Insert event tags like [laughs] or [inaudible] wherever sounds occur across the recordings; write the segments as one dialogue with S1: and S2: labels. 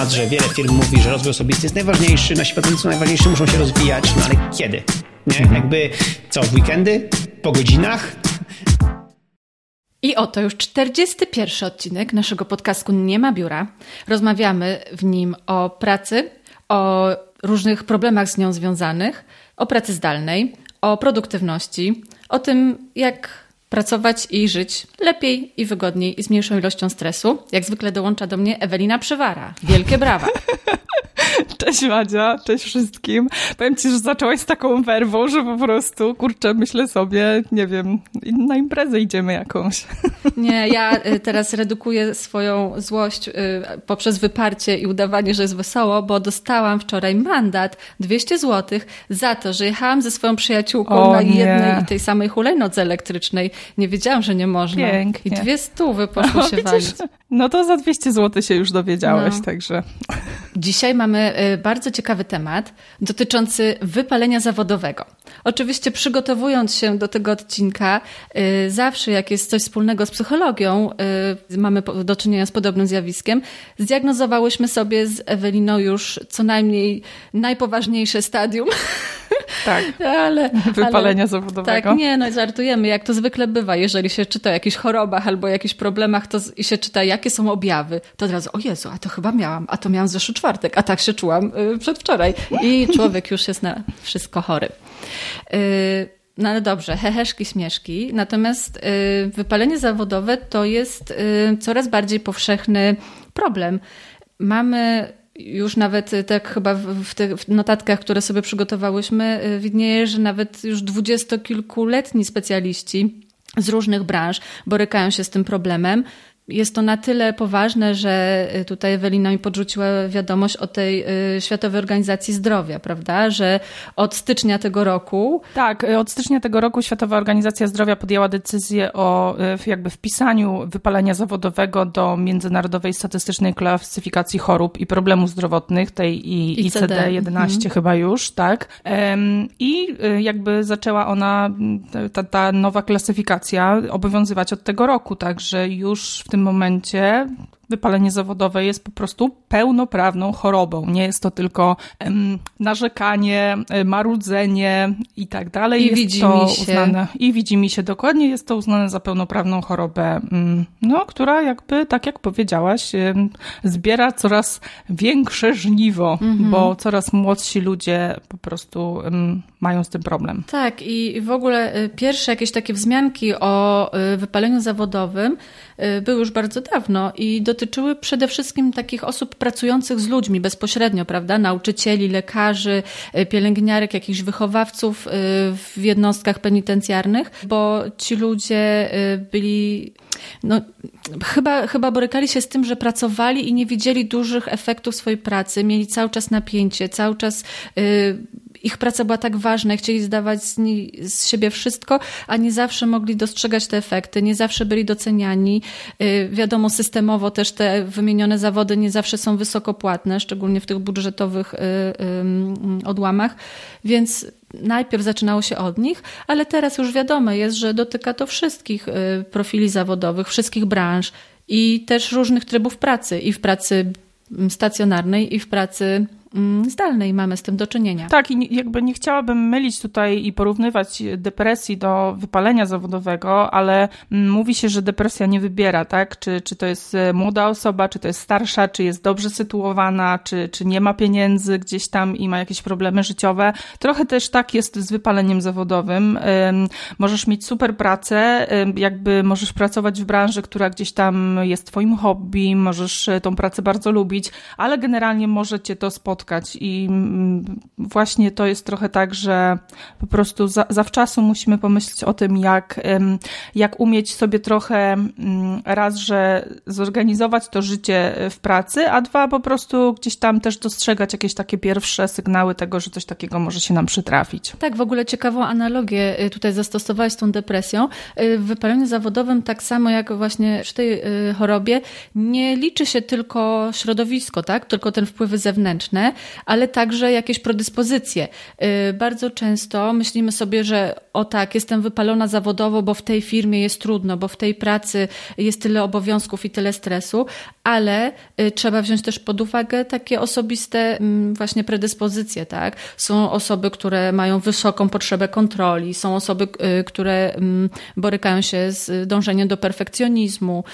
S1: temat, że wiele firm mówi, że rozwój osobisty jest najważniejszy, nasi pracownicy są najważniejsi, muszą się rozwijać, no ale kiedy? Nie? Mhm. Jakby co, w weekendy? Po godzinach?
S2: I oto już 41 odcinek naszego podcastu Nie ma biura. Rozmawiamy w nim o pracy, o różnych problemach z nią związanych, o pracy zdalnej, o produktywności, o tym, jak pracować i żyć lepiej i wygodniej i z mniejszą ilością stresu. Jak zwykle dołącza do mnie Ewelina Przywara. Wielkie brawa. [laughs] [laughs]
S3: Cześć Madzia, cześć wszystkim. Powiem Ci, że zaczęłaś z taką werwą, że po prostu, kurczę, myślę sobie, nie wiem, na imprezę idziemy jakąś. [laughs]
S2: Nie, ja y, teraz redukuję swoją złość y, poprzez wyparcie i udawanie, że jest wesoło, bo dostałam wczoraj mandat 200 zł za to, że jechałam ze swoją przyjaciółką o, na jednej i tej samej hulajnodze elektrycznej. Nie wiedziałam, że nie można. Pięknie. I dwie stówy poszły się widzisz? walić.
S3: No to za 200 zł się już dowiedziałeś, no. także...
S2: Dzisiaj mamy y, bardzo ciekawy temat dotyczący wypalenia zawodowego. Oczywiście przygotowując się do tego odcinka, y, zawsze jak jest coś wspólnego z psychologią, y, mamy do czynienia z podobnym zjawiskiem, zdiagnozowałyśmy sobie z Eweliną już co najmniej najpoważniejsze stadium. [laughs] [laughs]
S3: Tak, ale, wypalenia ale, zawodowego.
S2: Tak, nie, no żartujemy, jak to zwykle bywa, jeżeli się czyta o jakichś chorobach albo jakichś problemach to, i się czyta, jakie są objawy, to od razu, o Jezu, a to chyba miałam, a to miałam zeszły czwartek, a tak się czułam y, przedwczoraj. I [laughs] człowiek już jest na wszystko chory. Y, no ale dobrze, heheszki, śmieszki. Natomiast y, wypalenie zawodowe to jest coraz bardziej powszechny problem. Mamy już nawet tak chyba w tych notatkach, które sobie przygotowałyśmy, widnieje, że nawet już dwudziestokilkuletni specjaliści z różnych branż borykają się z tym problemem jest to na tyle poważne, że y, tutaj Ewelina mi podrzuciła wiadomość o tej y, Światowej Organizacji Zdrowia, prawda? Że od stycznia tego roku.
S3: Tak, y, od stycznia tego roku Światowa Organizacja Zdrowia podjęła decyzję o jakby wpisaniu wypalenia zawodowego do Międzynarodowej Statystycznej Klasyfikacji Chorób i Problemów Zdrowotnych, tej ICD-11 mhm. chyba już, tak? I jakby zaczęła ona, ta, ta nowa klasyfikacja obowiązywać od tego roku, także już w tym tym momencie wypalenie zawodowe jest po prostu pełnoprawną chorobą. Nie jest to tylko um, narzekanie, marudzenie i tak dalej.
S2: I jest widzi to mi się.
S3: Uznane, I widzi mi się dokładnie, jest to uznane za pełnoprawną chorobę, um, no, która jakby, tak jak powiedziałaś, um, zbiera coraz większe żniwo, mhm. bo coraz młodsi ludzie po prostu mają z tym problem.
S2: Tak i w ogóle y, pierwsze jakieś takie wzmianki o y, wypaleniu zawodowym były już bardzo dawno i do dotyczyły przede wszystkim takich osób pracujących z ludźmi bezpośrednio, prawda? Nauczycieli, lekarzy, y, pielęgniarek, jakichś wychowawców y, w jednostkach penitencjarnych, bo ci ludzie y, byli no, chyba, chyba borykali się z tym, że pracowali i nie widzieli dużych efektów swojej pracy, mieli cały czas napięcie, cały czas ich praca była tak ważna, chcieli zdawać z, z siebie wszystko, a nie zawsze mogli dostrzegać te efekty, nie zawsze byli doceniani. Y, wiadomo, systemowo też te wymienione zawody nie zawsze są wysokopłatne, szczególnie w tych budżetowych y, y, odłamach, więc najpierw zaczynało się od nich, ale teraz już wiadomo jest, że dotyka to wszystkich profili zawodowych, wszystkich branż i też różnych trybów pracy i w pracy stacjonarnej i w pracy zdalnej mamy z tym do czynienia.
S3: Tak, i jakby nie chciałabym mylić tutaj i porównywać depresji do wypalenia zawodowego, ale mm, mówi się, że depresja nie wybiera, tak? Czy, czy to jest e, młoda osoba, czy to jest starsza, czy jest dobrze sytuowana, czy, czy nie ma pieniędzy gdzieś tam i ma jakieś problemy życiowe. Trochę też tak jest z wypaleniem zawodowym. Możesz mieć super pracę, jakby możesz pracować w branży, która gdzieś tam jest twoim hobby, możesz e, tą pracę bardzo lubić, ale generalnie może cię to spotkać spotkać. I mm, właśnie to jest trochę tak, że po prostu za, zawczasu musimy pomyśleć o tym, jak, jak umieć sobie trochę mm, raz, że zorganizować to życie w pracy, a dwa, po prostu gdzieś tam też dostrzegać jakieś takie pierwsze sygnały tego, że coś takiego może się nam przytrafić.
S2: Tak, w ogóle ciekawą analogię y, tutaj zastosowałaś z tą depresją. Y, w wypaleniu zawodowym, tak samo jak właśnie przy tej chorobie, nie liczy się tylko środowisko, tak? tylko ten wpływy zewnętrzne, ale także jakieś predyspozycje. Y, bardzo często myślimy sobie, że o tak, jestem wypalona zawodowo, bo w tej firmie jest trudno, bo w tej pracy jest tyle obowiązków i tyle stresu, ale y, trzeba wziąć też pod uwagę takie osobiste mm, właśnie predyspozycje, tak? Są osoby, które mają wysoką potrzebę kontroli, są osoby, y, które mm, borykają się z dążeniem do perfekcjonizmu,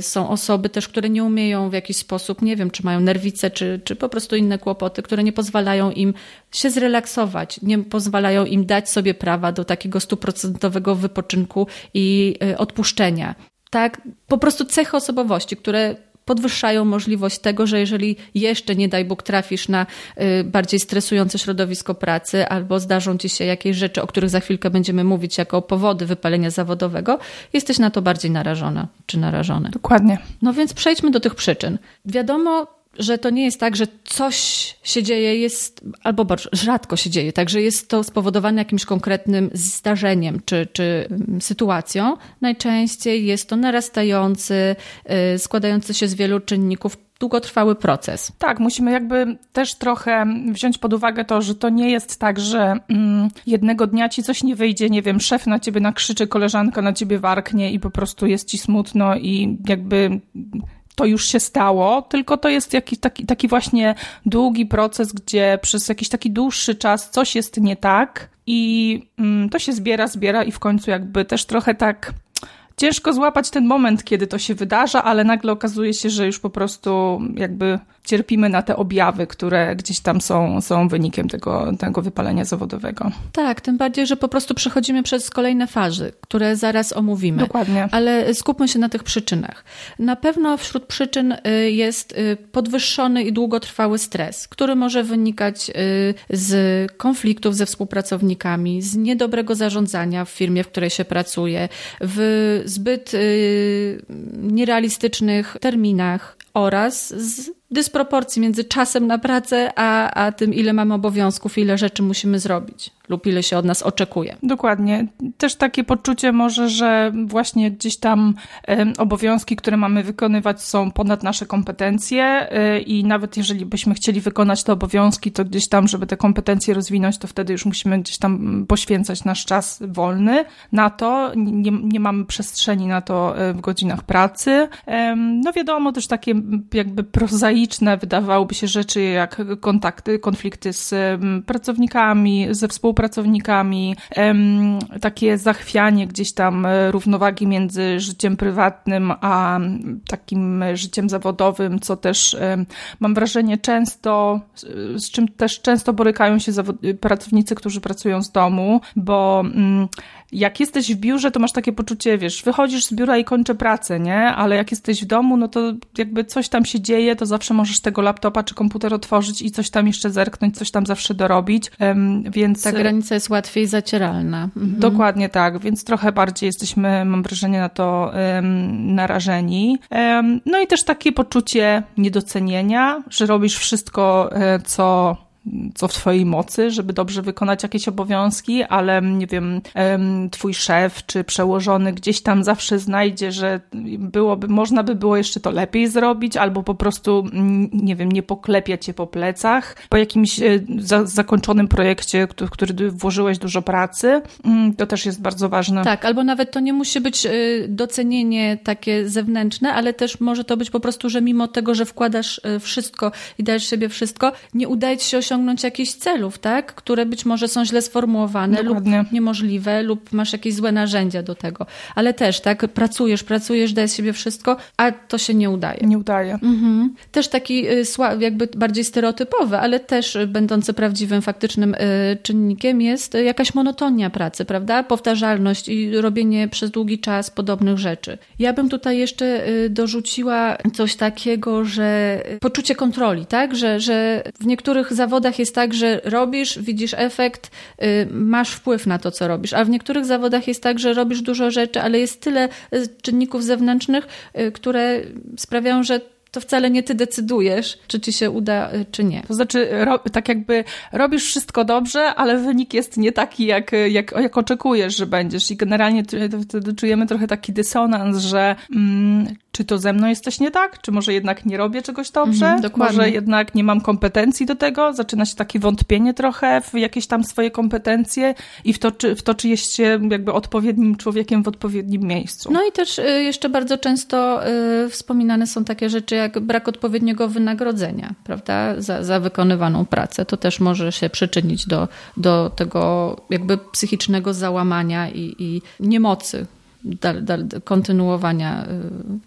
S2: są osoby też, które nie umieją w jakiś sposób, nie wiem, czy mają nerwice, czy, czy po prostu inne kłopoty, które nie pozwalają im się zrelaksować, nie pozwalają im dać sobie prawa do takiego stuprocentowego wypoczynku i y, odpuszczenia. Tak, po prostu cechy osobowości, które podwyższają możliwość tego, że jeżeli jeszcze, nie daj Bóg, trafisz na y, bardziej stresujące środowisko pracy albo zdarzą ci się jakieś rzeczy, o których za chwilkę będziemy mówić jako powody wypalenia zawodowego, jesteś na to bardziej narażona czy narażony.
S3: Dokładnie.
S2: No więc przejdźmy do tych przyczyn. Wiadomo, że to nie jest tak, że coś się dzieje, jest, albo rzadko się dzieje, także jest to spowodowane jakimś konkretnym zdarzeniem czy, czy mm, sytuacją. Najczęściej jest to narastający, y, składający się z wielu czynników długotrwały proces.
S3: Tak, musimy jakby też trochę wziąć pod uwagę to, że to nie jest tak, że mm, jednego dnia ci coś nie wyjdzie, nie wiem, szef na ciebie nakrzyczy, koleżanka na ciebie warknie i po prostu jest ci smutno i jakby to już się stało, tylko to jest jakiś taki, taki właśnie długi proces, gdzie przez jakiś taki dłuższy czas coś jest nie tak i mm, to się zbiera, zbiera i w końcu jakby też trochę tak ciężko złapać ten moment, kiedy to się wydarza, ale nagle okazuje się, że już po prostu jakby cierpimy na te objawy, które gdzieś tam są, są wynikiem tego, tego wypalenia zawodowego.
S2: Tak, tym bardziej, że po prostu przechodzimy przez kolejne fazy, które zaraz omówimy.
S3: Dokładnie.
S2: Ale skupmy się na tych przyczynach. Na pewno wśród przyczyn y, jest y, podwyższony i długotrwały stres, który może wynikać y, z konfliktów ze współpracownikami, z niedobrego zarządzania w firmie, w której się pracuje, w zbyt nierealistycznych terminach oraz z dysproporcji między czasem na pracę, a, a tym, ile mamy obowiązków, ile rzeczy musimy zrobić lub ile się od nas oczekuje.
S3: Dokładnie. Też takie poczucie może, że właśnie gdzieś tam obowiązki, które mamy wykonywać są ponad nasze kompetencje e, i nawet jeżeli byśmy chcieli wykonać te obowiązki, to gdzieś tam, żeby te kompetencje rozwinąć, to wtedy już musimy gdzieś tam poświęcać nasz czas wolny na to. Nie, nie mamy przestrzeni na to e, w godzinach pracy. No wiadomo, też takie jakby prozaiczne wydawałoby się rzeczy jak kontakty, konflikty z pracownikami, ze współpracownikami, takie zachwianie gdzieś tam e, równowagi między życiem prywatnym a takim życiem zawodowym, co też mam wrażenie często, z czym też często borykają się pracownicy, którzy pracują z domu, bo mm, jak jesteś w biurze, to masz takie poczucie, wiesz, wychodzisz z biura i kończę pracę, nie? Ale jak jesteś w domu, no to jakby coś tam się dzieje, to zawsze możesz tego laptopa czy komputer otworzyć i coś tam jeszcze zerknąć, coś tam zawsze dorobić, więc...
S2: Ta granica jest łatwiej zacieralna.
S3: Mhm. Dokładnie tak, więc trochę bardziej jesteśmy, mam wrażenie, na to um, narażeni. Um, no i też takie poczucie niedocenienia, że robisz wszystko, e, co co w twojej mocy, żeby dobrze wykonać jakieś obowiązki, ale nie wiem, twój szef czy przełożony gdzieś tam zawsze znajdzie, że byłoby, można by było jeszcze to lepiej zrobić, albo po prostu, nie wiem, nie poklepia cię po plecach po jakimś e, za, zakończonym projekcie, w który włożyłeś dużo pracy. Mm, to też jest bardzo ważne.
S2: Tak, albo nawet to nie musi być e, docenienie takie zewnętrzne, ale też może to być po prostu, że mimo tego, że wkładasz e, wszystko i dajesz sobie wszystko, nie udaje ci się osiągnąć jakichś celów, tak? które być może są źle sformułowane Dokładnie. lub niemożliwe, lub masz jakieś złe narzędzia do tego. Ale też, tak, pracujesz, pracujesz, dajesz siebie wszystko, a to się nie udaje.
S3: Nie udaje.
S2: Mhm. Też taki y, jakby bardziej stereotypowy, ale też będący prawdziwym, faktycznym y, czynnikiem jest jakaś monotonia pracy, prawda? Powtarzalność i robienie przez długi czas podobnych rzeczy. Ja bym tutaj jeszcze y, dorzuciła coś takiego, że poczucie kontroli, tak? Że, że w niektórych zawodach zawodach jest tak, że robisz, widzisz efekt, y, masz wpływ na to, co robisz, a w niektórych zawodach jest tak, że robisz dużo rzeczy, ale jest tyle y, czynników zewnętrznych, y, które sprawiają, że to wcale nie ty decydujesz, czy ci się uda, y, czy nie.
S3: To znaczy, tak jakby robisz wszystko dobrze, ale wynik jest nie taki, jak, jak, jak oczekujesz, że będziesz. I generalnie wtedy czujemy trochę taki dysonans, że mm, czy to ze mną jest coś nie tak? Czy może jednak nie robię czegoś dobrze? Mhm, może jednak nie mam kompetencji do tego? Zaczyna się takie wątpienie trochę w jakieś tam swoje kompetencje i w to, czy, w to, czy jest się jakby odpowiednim człowiekiem w odpowiednim miejscu.
S2: No i też y, jeszcze bardzo często y, wspominane są takie rzeczy jak brak odpowiedniego wynagrodzenia, prawda, za, za wykonywaną pracę. To też może się przyczynić do, do tego jakby psychicznego załamania i, i niemocy dal, dal, kontynuowania y,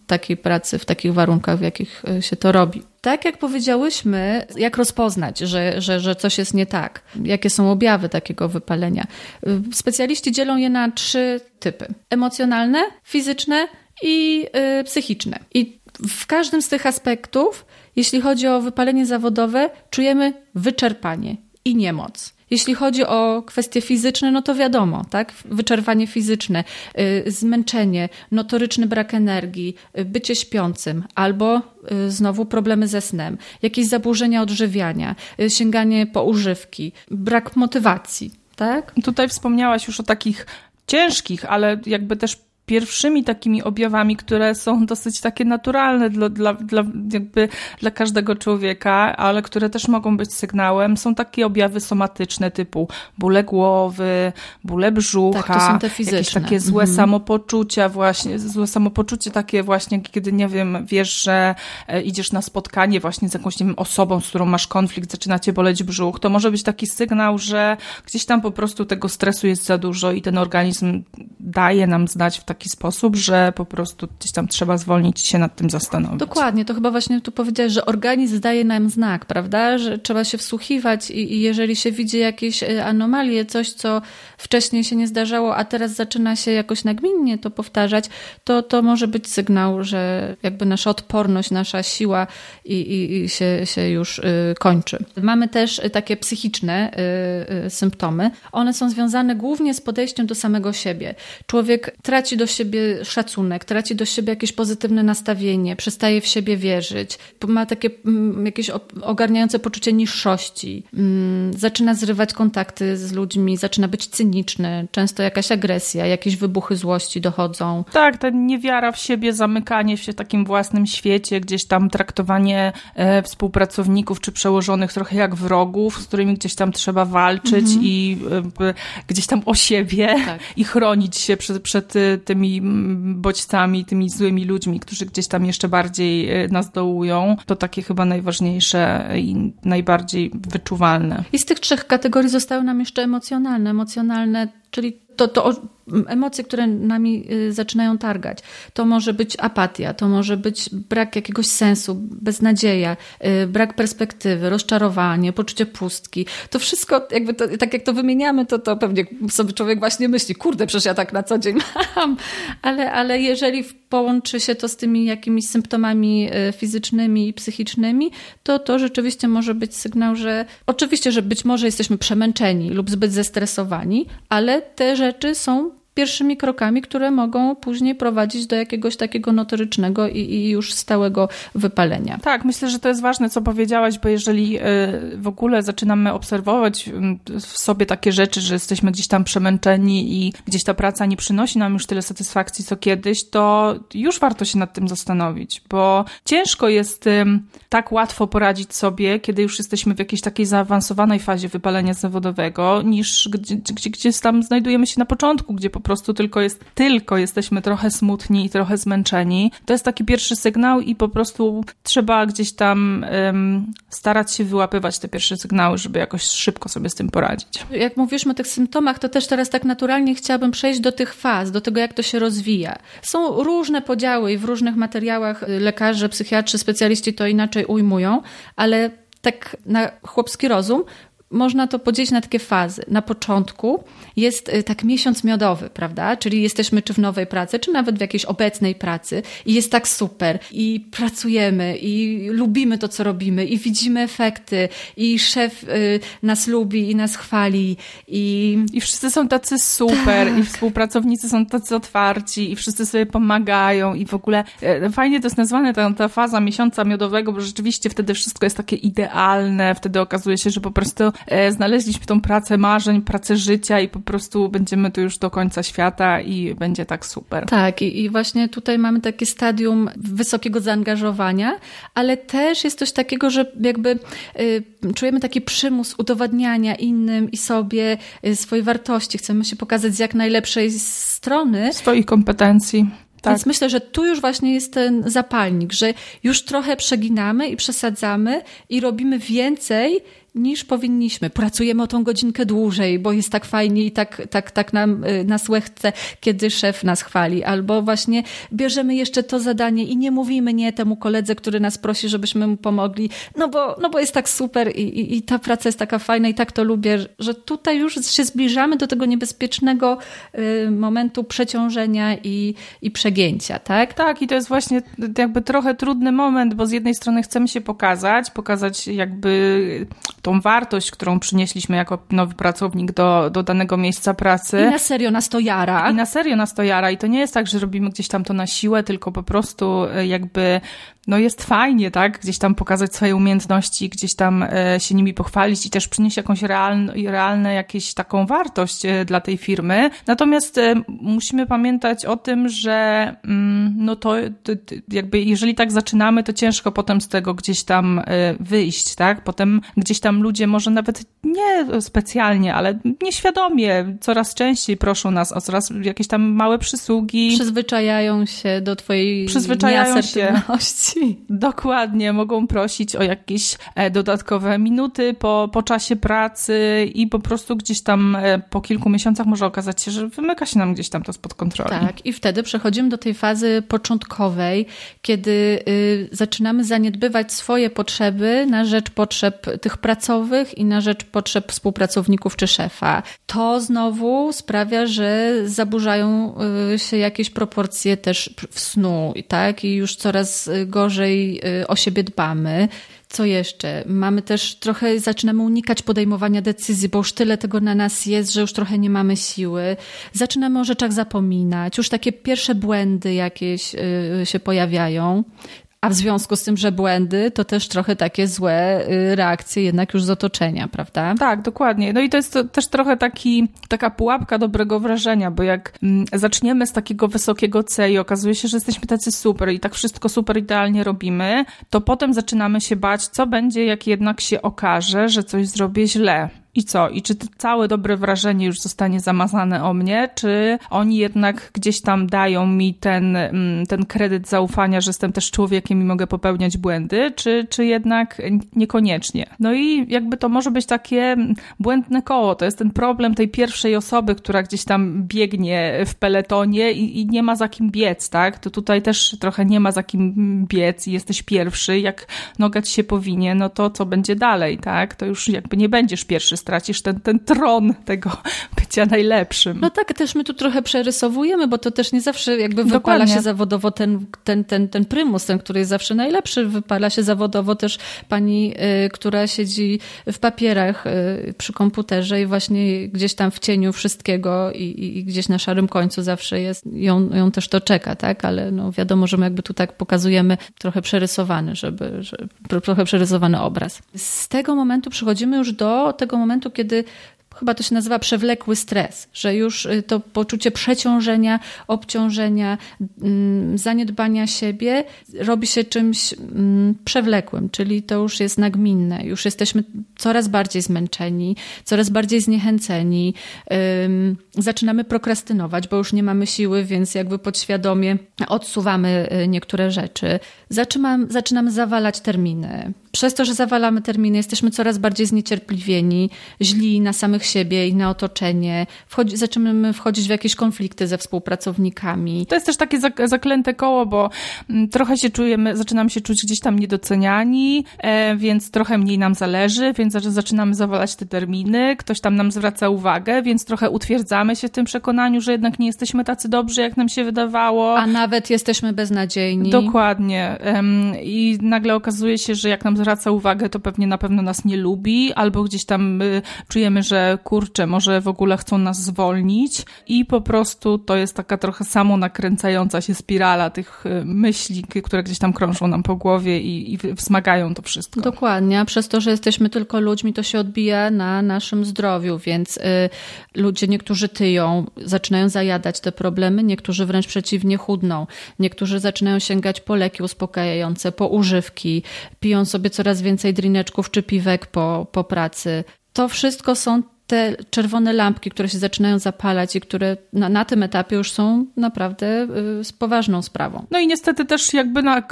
S2: takiej pracy w takich warunkach, w jakich y, się to robi. Tak jak powiedziałyśmy, jak rozpoznać, że, że, że coś jest nie tak? Jakie są objawy takiego wypalenia? Y, specjaliści dzielą je na trzy typy: emocjonalne, fizyczne i psychiczne. I w każdym z tych aspektów, jeśli chodzi o wypalenie zawodowe, czujemy wyczerpanie i niemoc. Jeśli chodzi o kwestie fizyczne, no to wiadomo, tak? Wyczerpanie fizyczne, y, zmęczenie, notoryczny brak energii, y, bycie śpiącym albo y, znowu problemy ze snem, jakieś zaburzenia odżywiania, sięganie po używki, brak motywacji, tak?
S3: Tutaj wspomniałaś już o takich ciężkich, ale jakby też pierwszymi takimi objawami, które są dosyć takie naturalne dla, dla, dla, jakby dla każdego człowieka, ale które też mogą być sygnałem, są takie objawy somatyczne typu bóle głowy, bóle brzucha,
S2: tak, to są te fizyczne.
S3: jakieś takie złe mhm. samopoczucia właśnie, złe samopoczucie takie właśnie, kiedy nie wiem, wiesz, że e, idziesz na spotkanie właśnie z jakąś nie wiem, osobą, z którą masz konflikt, zaczyna cię boleć brzuch, to może być taki sygnał, że gdzieś tam po prostu tego stresu jest za dużo i ten organizm daje nam znać w taki sposób, że po prostu gdzieś tam trzeba zwolnić się nad tym zastanowić.
S2: Dokładnie, to chyba właśnie tu powiedziałeś, że organizm daje nam znak, prawda, że trzeba się wsłuchiwać i, i jeżeli się widzi jakieś e, anomalie, coś, co wcześniej się nie zdarzało, a teraz zaczyna się jakoś nagminnie to powtarzać, to, to może być sygnał, że jakby nasza odporność, nasza siła i, i, i się, się już y, kończy. Mamy też takie psychiczne y, y, symptomy. One są związane głównie z podejściem do samego siebie. Człowiek traci do siebie szacunek, traci do siebie jakieś pozytywne nastawienie, przestaje w siebie wierzyć, ma takie mm, jakieś ogarniające poczucie niższości, mm, zaczyna zrywać kontakty z ludźmi, zaczyna być cyniczny, często jakaś agresja, jakieś wybuchy złości dochodzą.
S3: Tak, ta niewiara w siebie, zamykanie się w takim własnym świecie, gdzieś tam traktowanie e, współpracowników czy przełożonych trochę jak wrogów, z którymi gdzieś tam trzeba walczyć mhm. i e, gdzieś tam o siebie tak. i chronić się przed, przed e, tymi bodźcami, tymi złymi ludźmi, którzy gdzieś tam jeszcze bardziej e, nas dołują. To takie chyba najważniejsze i najbardziej wyczuwalne.
S2: I z tych trzech kategorii zostały nam jeszcze emocjonalne. Emocjonalne, czyli to, to emocje, które nami y, zaczynają targać. To może być apatia, to może być brak jakiegoś sensu, beznadzieja, y, brak perspektywy, rozczarowanie, poczucie pustki. To wszystko, jakby to, tak jak to wymieniamy, to, to pewnie sobie człowiek właśnie myśli, kurde, przecież ja tak na co dzień mam. Ale, ale jeżeli połączy się to z tymi jakimiś symptomami y, fizycznymi i psychicznymi, to to rzeczywiście może być sygnał, że oczywiście, że być może jesteśmy przemęczeni lub zbyt zestresowani, ale te rzeczy są pierwszymi krokami, które mogą później prowadzić do jakiegoś takiego notorycznego i, i, już stałego wypalenia.
S3: Tak, myślę, że to jest ważne, co powiedziałaś, bo jeżeli e, w ogóle zaczynamy obserwować w sobie takie rzeczy, że jesteśmy gdzieś tam przemęczeni i gdzieś ta praca nie przynosi nam już tyle satysfakcji, co kiedyś, to już warto się nad tym zastanowić, bo ciężko jest tak łatwo poradzić sobie, kiedy już jesteśmy w jakiejś takiej zaawansowanej fazie wypalenia zawodowego, niż gdzie, gdzie, gdzie tam znajdujemy się na początku, gdzie po prostu tylko jest, tylko jesteśmy trochę smutni i trochę zmęczeni. To jest taki pierwszy sygnał i po prostu trzeba gdzieś tam um, starać się wyłapywać te pierwsze sygnały, żeby jakoś szybko sobie z tym poradzić.
S2: Jak mówisz o tych symptomach, to też teraz tak naturalnie chciałabym przejść do tych faz, do tego, jak to się rozwija. Są różne podziały i w różnych materiałach lekarze, psychiatrzy, specjaliści to inaczej ujmują, ale tak na chłopski rozum można to podzielić na takie fazy. Na początku jest y, tak miesiąc miodowy, prawda? Czyli jesteśmy czy w nowej pracy, czy nawet w jakiejś obecnej pracy i jest tak super i pracujemy i lubimy to, co robimy i widzimy efekty i szef y, nas lubi i nas chwali i...
S3: I wszyscy są tacy super tak. i współpracownicy są tacy otwarci i wszyscy sobie pomagają i w ogóle e, fajnie to jest nazwane ta, ta faza miesiąca miodowego, bo rzeczywiście wtedy wszystko jest takie idealne, wtedy okazuje się, że po prostu znaleźliśmy tą pracę marzeń, pracę życia i po prostu będziemy tu już do końca świata i będzie tak super.
S2: Tak i, i właśnie tutaj mamy takie stadium wysokiego zaangażowania, ale też jest coś takiego, że jakby y, czujemy taki przymus udowadniania innym i sobie y, swojej wartości. Chcemy się pokazać z jak najlepszej strony.
S3: Swoich kompetencji.
S2: Tak. Więc myślę, że tu już właśnie jest ten zapalnik, że już trochę przeginamy i przesadzamy i robimy więcej niż powinniśmy. Pracujemy o tą godzinkę dłużej, bo jest tak fajnie i tak, tak, tak nam, y, nas łechce, kiedy szef nas chwali. Albo właśnie bierzemy jeszcze to zadanie i nie mówimy nie temu koledze, który nas prosi, żebyśmy mu pomogli, no bo, no bo jest tak super i, i, i ta praca jest taka fajna i tak to lubię, że tutaj już się zbliżamy do tego niebezpiecznego y, momentu przeciążenia i, i przegięcia, tak?
S3: Tak, i to jest właśnie jakby trochę trudny moment, bo z jednej strony chcemy się pokazać, pokazać jakby tą wartość, którą przynieśliśmy jako nowy pracownik do, do danego miejsca pracy.
S2: I na serio nas to jara.
S3: I na serio nas to jara. I to nie jest tak, że robimy gdzieś tam to na siłę, tylko po prostu e, jakby no jest fajnie, tak? Gdzieś tam pokazać swoje umiejętności, gdzieś tam e, się nimi pochwalić i też przynieść jakąś realne, realne jakieś taką wartość e, dla tej firmy. Natomiast e, musimy pamiętać o tym, że mm, no to, jakby jeżeli tak zaczynamy, to ciężko potem z tego gdzieś tam wyjść, tak? Potem gdzieś tam ludzie może nawet nie specjalnie, ale nieświadomie coraz częściej proszą nas o coraz jakieś tam małe przysługi.
S2: Przyzwyczajają się do twojej Przyzwyczajają się.
S3: Dokładnie, mogą prosić o jakieś e, dodatkowe minuty po, po czasie pracy i po prostu gdzieś tam e, po kilku miesiącach może okazać się, że wymyka się nam gdzieś tam to spod kontroli.
S2: Tak, i wtedy przechodzimy do tej fazy początkowej, kiedy y, zaczynamy zaniedbywać swoje potrzeby na rzecz potrzeb tych pracowych i na rzecz potrzeb współpracowników czy szefa. To znowu sprawia, że zaburzają y, się jakieś proporcje też w snu, tak? I już coraz gorzej gorzej y, o siebie dbamy. Co jeszcze? Mamy też trochę, zaczynamy unikać podejmowania decyzji, bo już tyle tego na nas jest, że już trochę nie mamy siły. Zaczynamy o rzeczach zapominać. Już takie pierwsze błędy jakieś y, się pojawiają. A w związku z tym, że błędy, to też trochę takie złe y, reakcje jednak już z otoczenia, prawda?
S3: Tak, dokładnie. No i to jest to też trochę taki, taka pułapka dobrego wrażenia, bo jak mm, zaczniemy z takiego wysokiego C i okazuje się, że jesteśmy tacy super i tak wszystko super idealnie robimy, to potem zaczynamy się bać, co będzie, jak jednak się okaże, że coś zrobię źle i co? I czy całe dobre wrażenie już zostanie zamazane o mnie, czy oni jednak gdzieś tam dają mi ten, mm, ten kredyt zaufania, że jestem też człowiekiem i mogę popełniać błędy, czy, czy jednak niekoniecznie? No i jakby to może być takie błędne koło. To jest ten problem tej pierwszej osoby, która gdzieś tam biegnie w peletonie i, i nie ma za kim biec, tak? To tutaj też trochę nie ma za kim biec i jesteś pierwszy. Jak noga ci się powinie, no to co będzie dalej, tak? To już jakby nie będziesz pierwszy stracisz ten, ten tron tego bycia najlepszym.
S2: No tak, też my tu trochę przerysowujemy, bo to też nie zawsze jakby wypala Dokładnie. się zawodowo ten, ten, ten, ten prymus, ten, który jest zawsze najlepszy. Wypala się zawodowo też pani, y, która siedzi w papierach y, przy komputerze i właśnie gdzieś tam w cieniu wszystkiego i, i gdzieś na szarym końcu zawsze jest, ją, ją też to czeka, tak? Ale no wiadomo, że my jakby tu tak pokazujemy trochę przerysowany, żeby, żeby trochę przerysowany obraz. Z tego momentu przechodzimy już do tego momentu, momentu, kiedy chyba to się nazywa przewlekły stres, że już y, to poczucie przeciążenia, obciążenia, mm, zaniedbania siebie robi się czymś mm, przewlekłym, czyli to już jest nagminne. Już jesteśmy coraz bardziej zmęczeni, coraz bardziej zniechęceni. Zaczynamy prokrastynować, bo już nie mamy siły, więc jakby podświadomie odsuwamy y, niektóre rzeczy. Zaczynamy, zaczynamy zawalać terminy. Przez to, że zawalamy terminy, jesteśmy coraz bardziej zniecierpliwieni, źli na samych samych siebie, inne otoczenie, wchodzi, zaczynamy wchodzić w jakieś konflikty ze współpracownikami.
S3: To jest też takie zaklęte koło, bo mm, trochę się czujemy, zaczynamy się czuć gdzieś tam niedoceniani, e, więc trochę mniej nam zależy, więc zaczynamy zawalać te terminy, ktoś tam nam zwraca uwagę, więc trochę utwierdzamy się w tym przekonaniu, że jednak nie jesteśmy tacy dobrzy, jak nam się wydawało.
S2: A nawet jesteśmy beznadziejni.
S3: Dokładnie. I nagle okazuje się, że jak nam zwraca uwagę, to pewnie na pewno nas nie lubi, albo gdzieś tam y, czujemy, że kurczę, może w ogóle chcą nas zwolnić i po prostu to jest taka trochę samo nakręcająca się spirala tych y, myśli, które gdzieś tam krążą nam po głowie i, i wzmagają to wszystko.
S2: Dokładnie, a przez to, że jesteśmy tylko ludźmi, to się odbija na naszym zdrowiu, więc y, ludzie niektórzy tyją, zaczynają zajadać te problemy, niektórzy wręcz przeciwnie chudną, niektórzy zaczynają sięgać po leki uspokajające, po używki, piją sobie coraz więcej drineczków czy piwek po, po pracy. To wszystko są te czerwone lampki, które się zaczynają zapalać i które na, na tym etapie już są naprawdę y, poważną sprawą.
S3: No i niestety też jakby na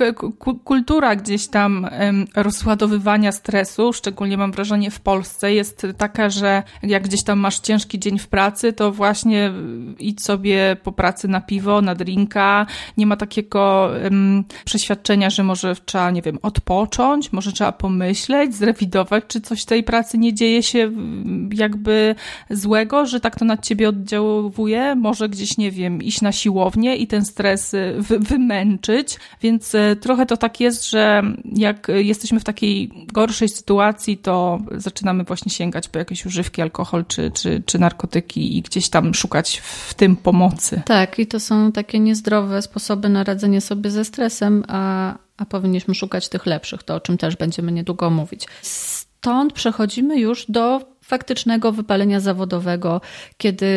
S3: kultura gdzieś tam rozładowywania stresu, szczególnie mam wrażenie w Polsce, jest taka, że jak gdzieś tam masz ciężki dzień w pracy, to właśnie y, idź sobie po pracy na piwo, na drinka. Nie ma takiego przeświadczenia, że może trzeba, nie wiem, odpocząć, może trzeba pomyśleć, zrewidować, czy coś tej pracy nie dzieje się jakby jakby złego, że tak to na ciebie oddziałuje, może gdzieś, nie wiem, iść na siłownię i ten stres y, wy wymęczyć, więc y, trochę to tak jest, że jak jesteśmy w takiej gorszej sytuacji, to zaczynamy właśnie sięgać po jakieś używki, alkohol czy, czy, czy narkotyki i gdzieś tam szukać w tym pomocy.
S2: Tak, i to są takie niezdrowe sposoby na radzenie sobie ze stresem, a, a powinniśmy szukać tych lepszych, to o czym też będziemy niedługo mówić. Stąd przechodzimy już do faktycznego wypalenia zawodowego, kiedy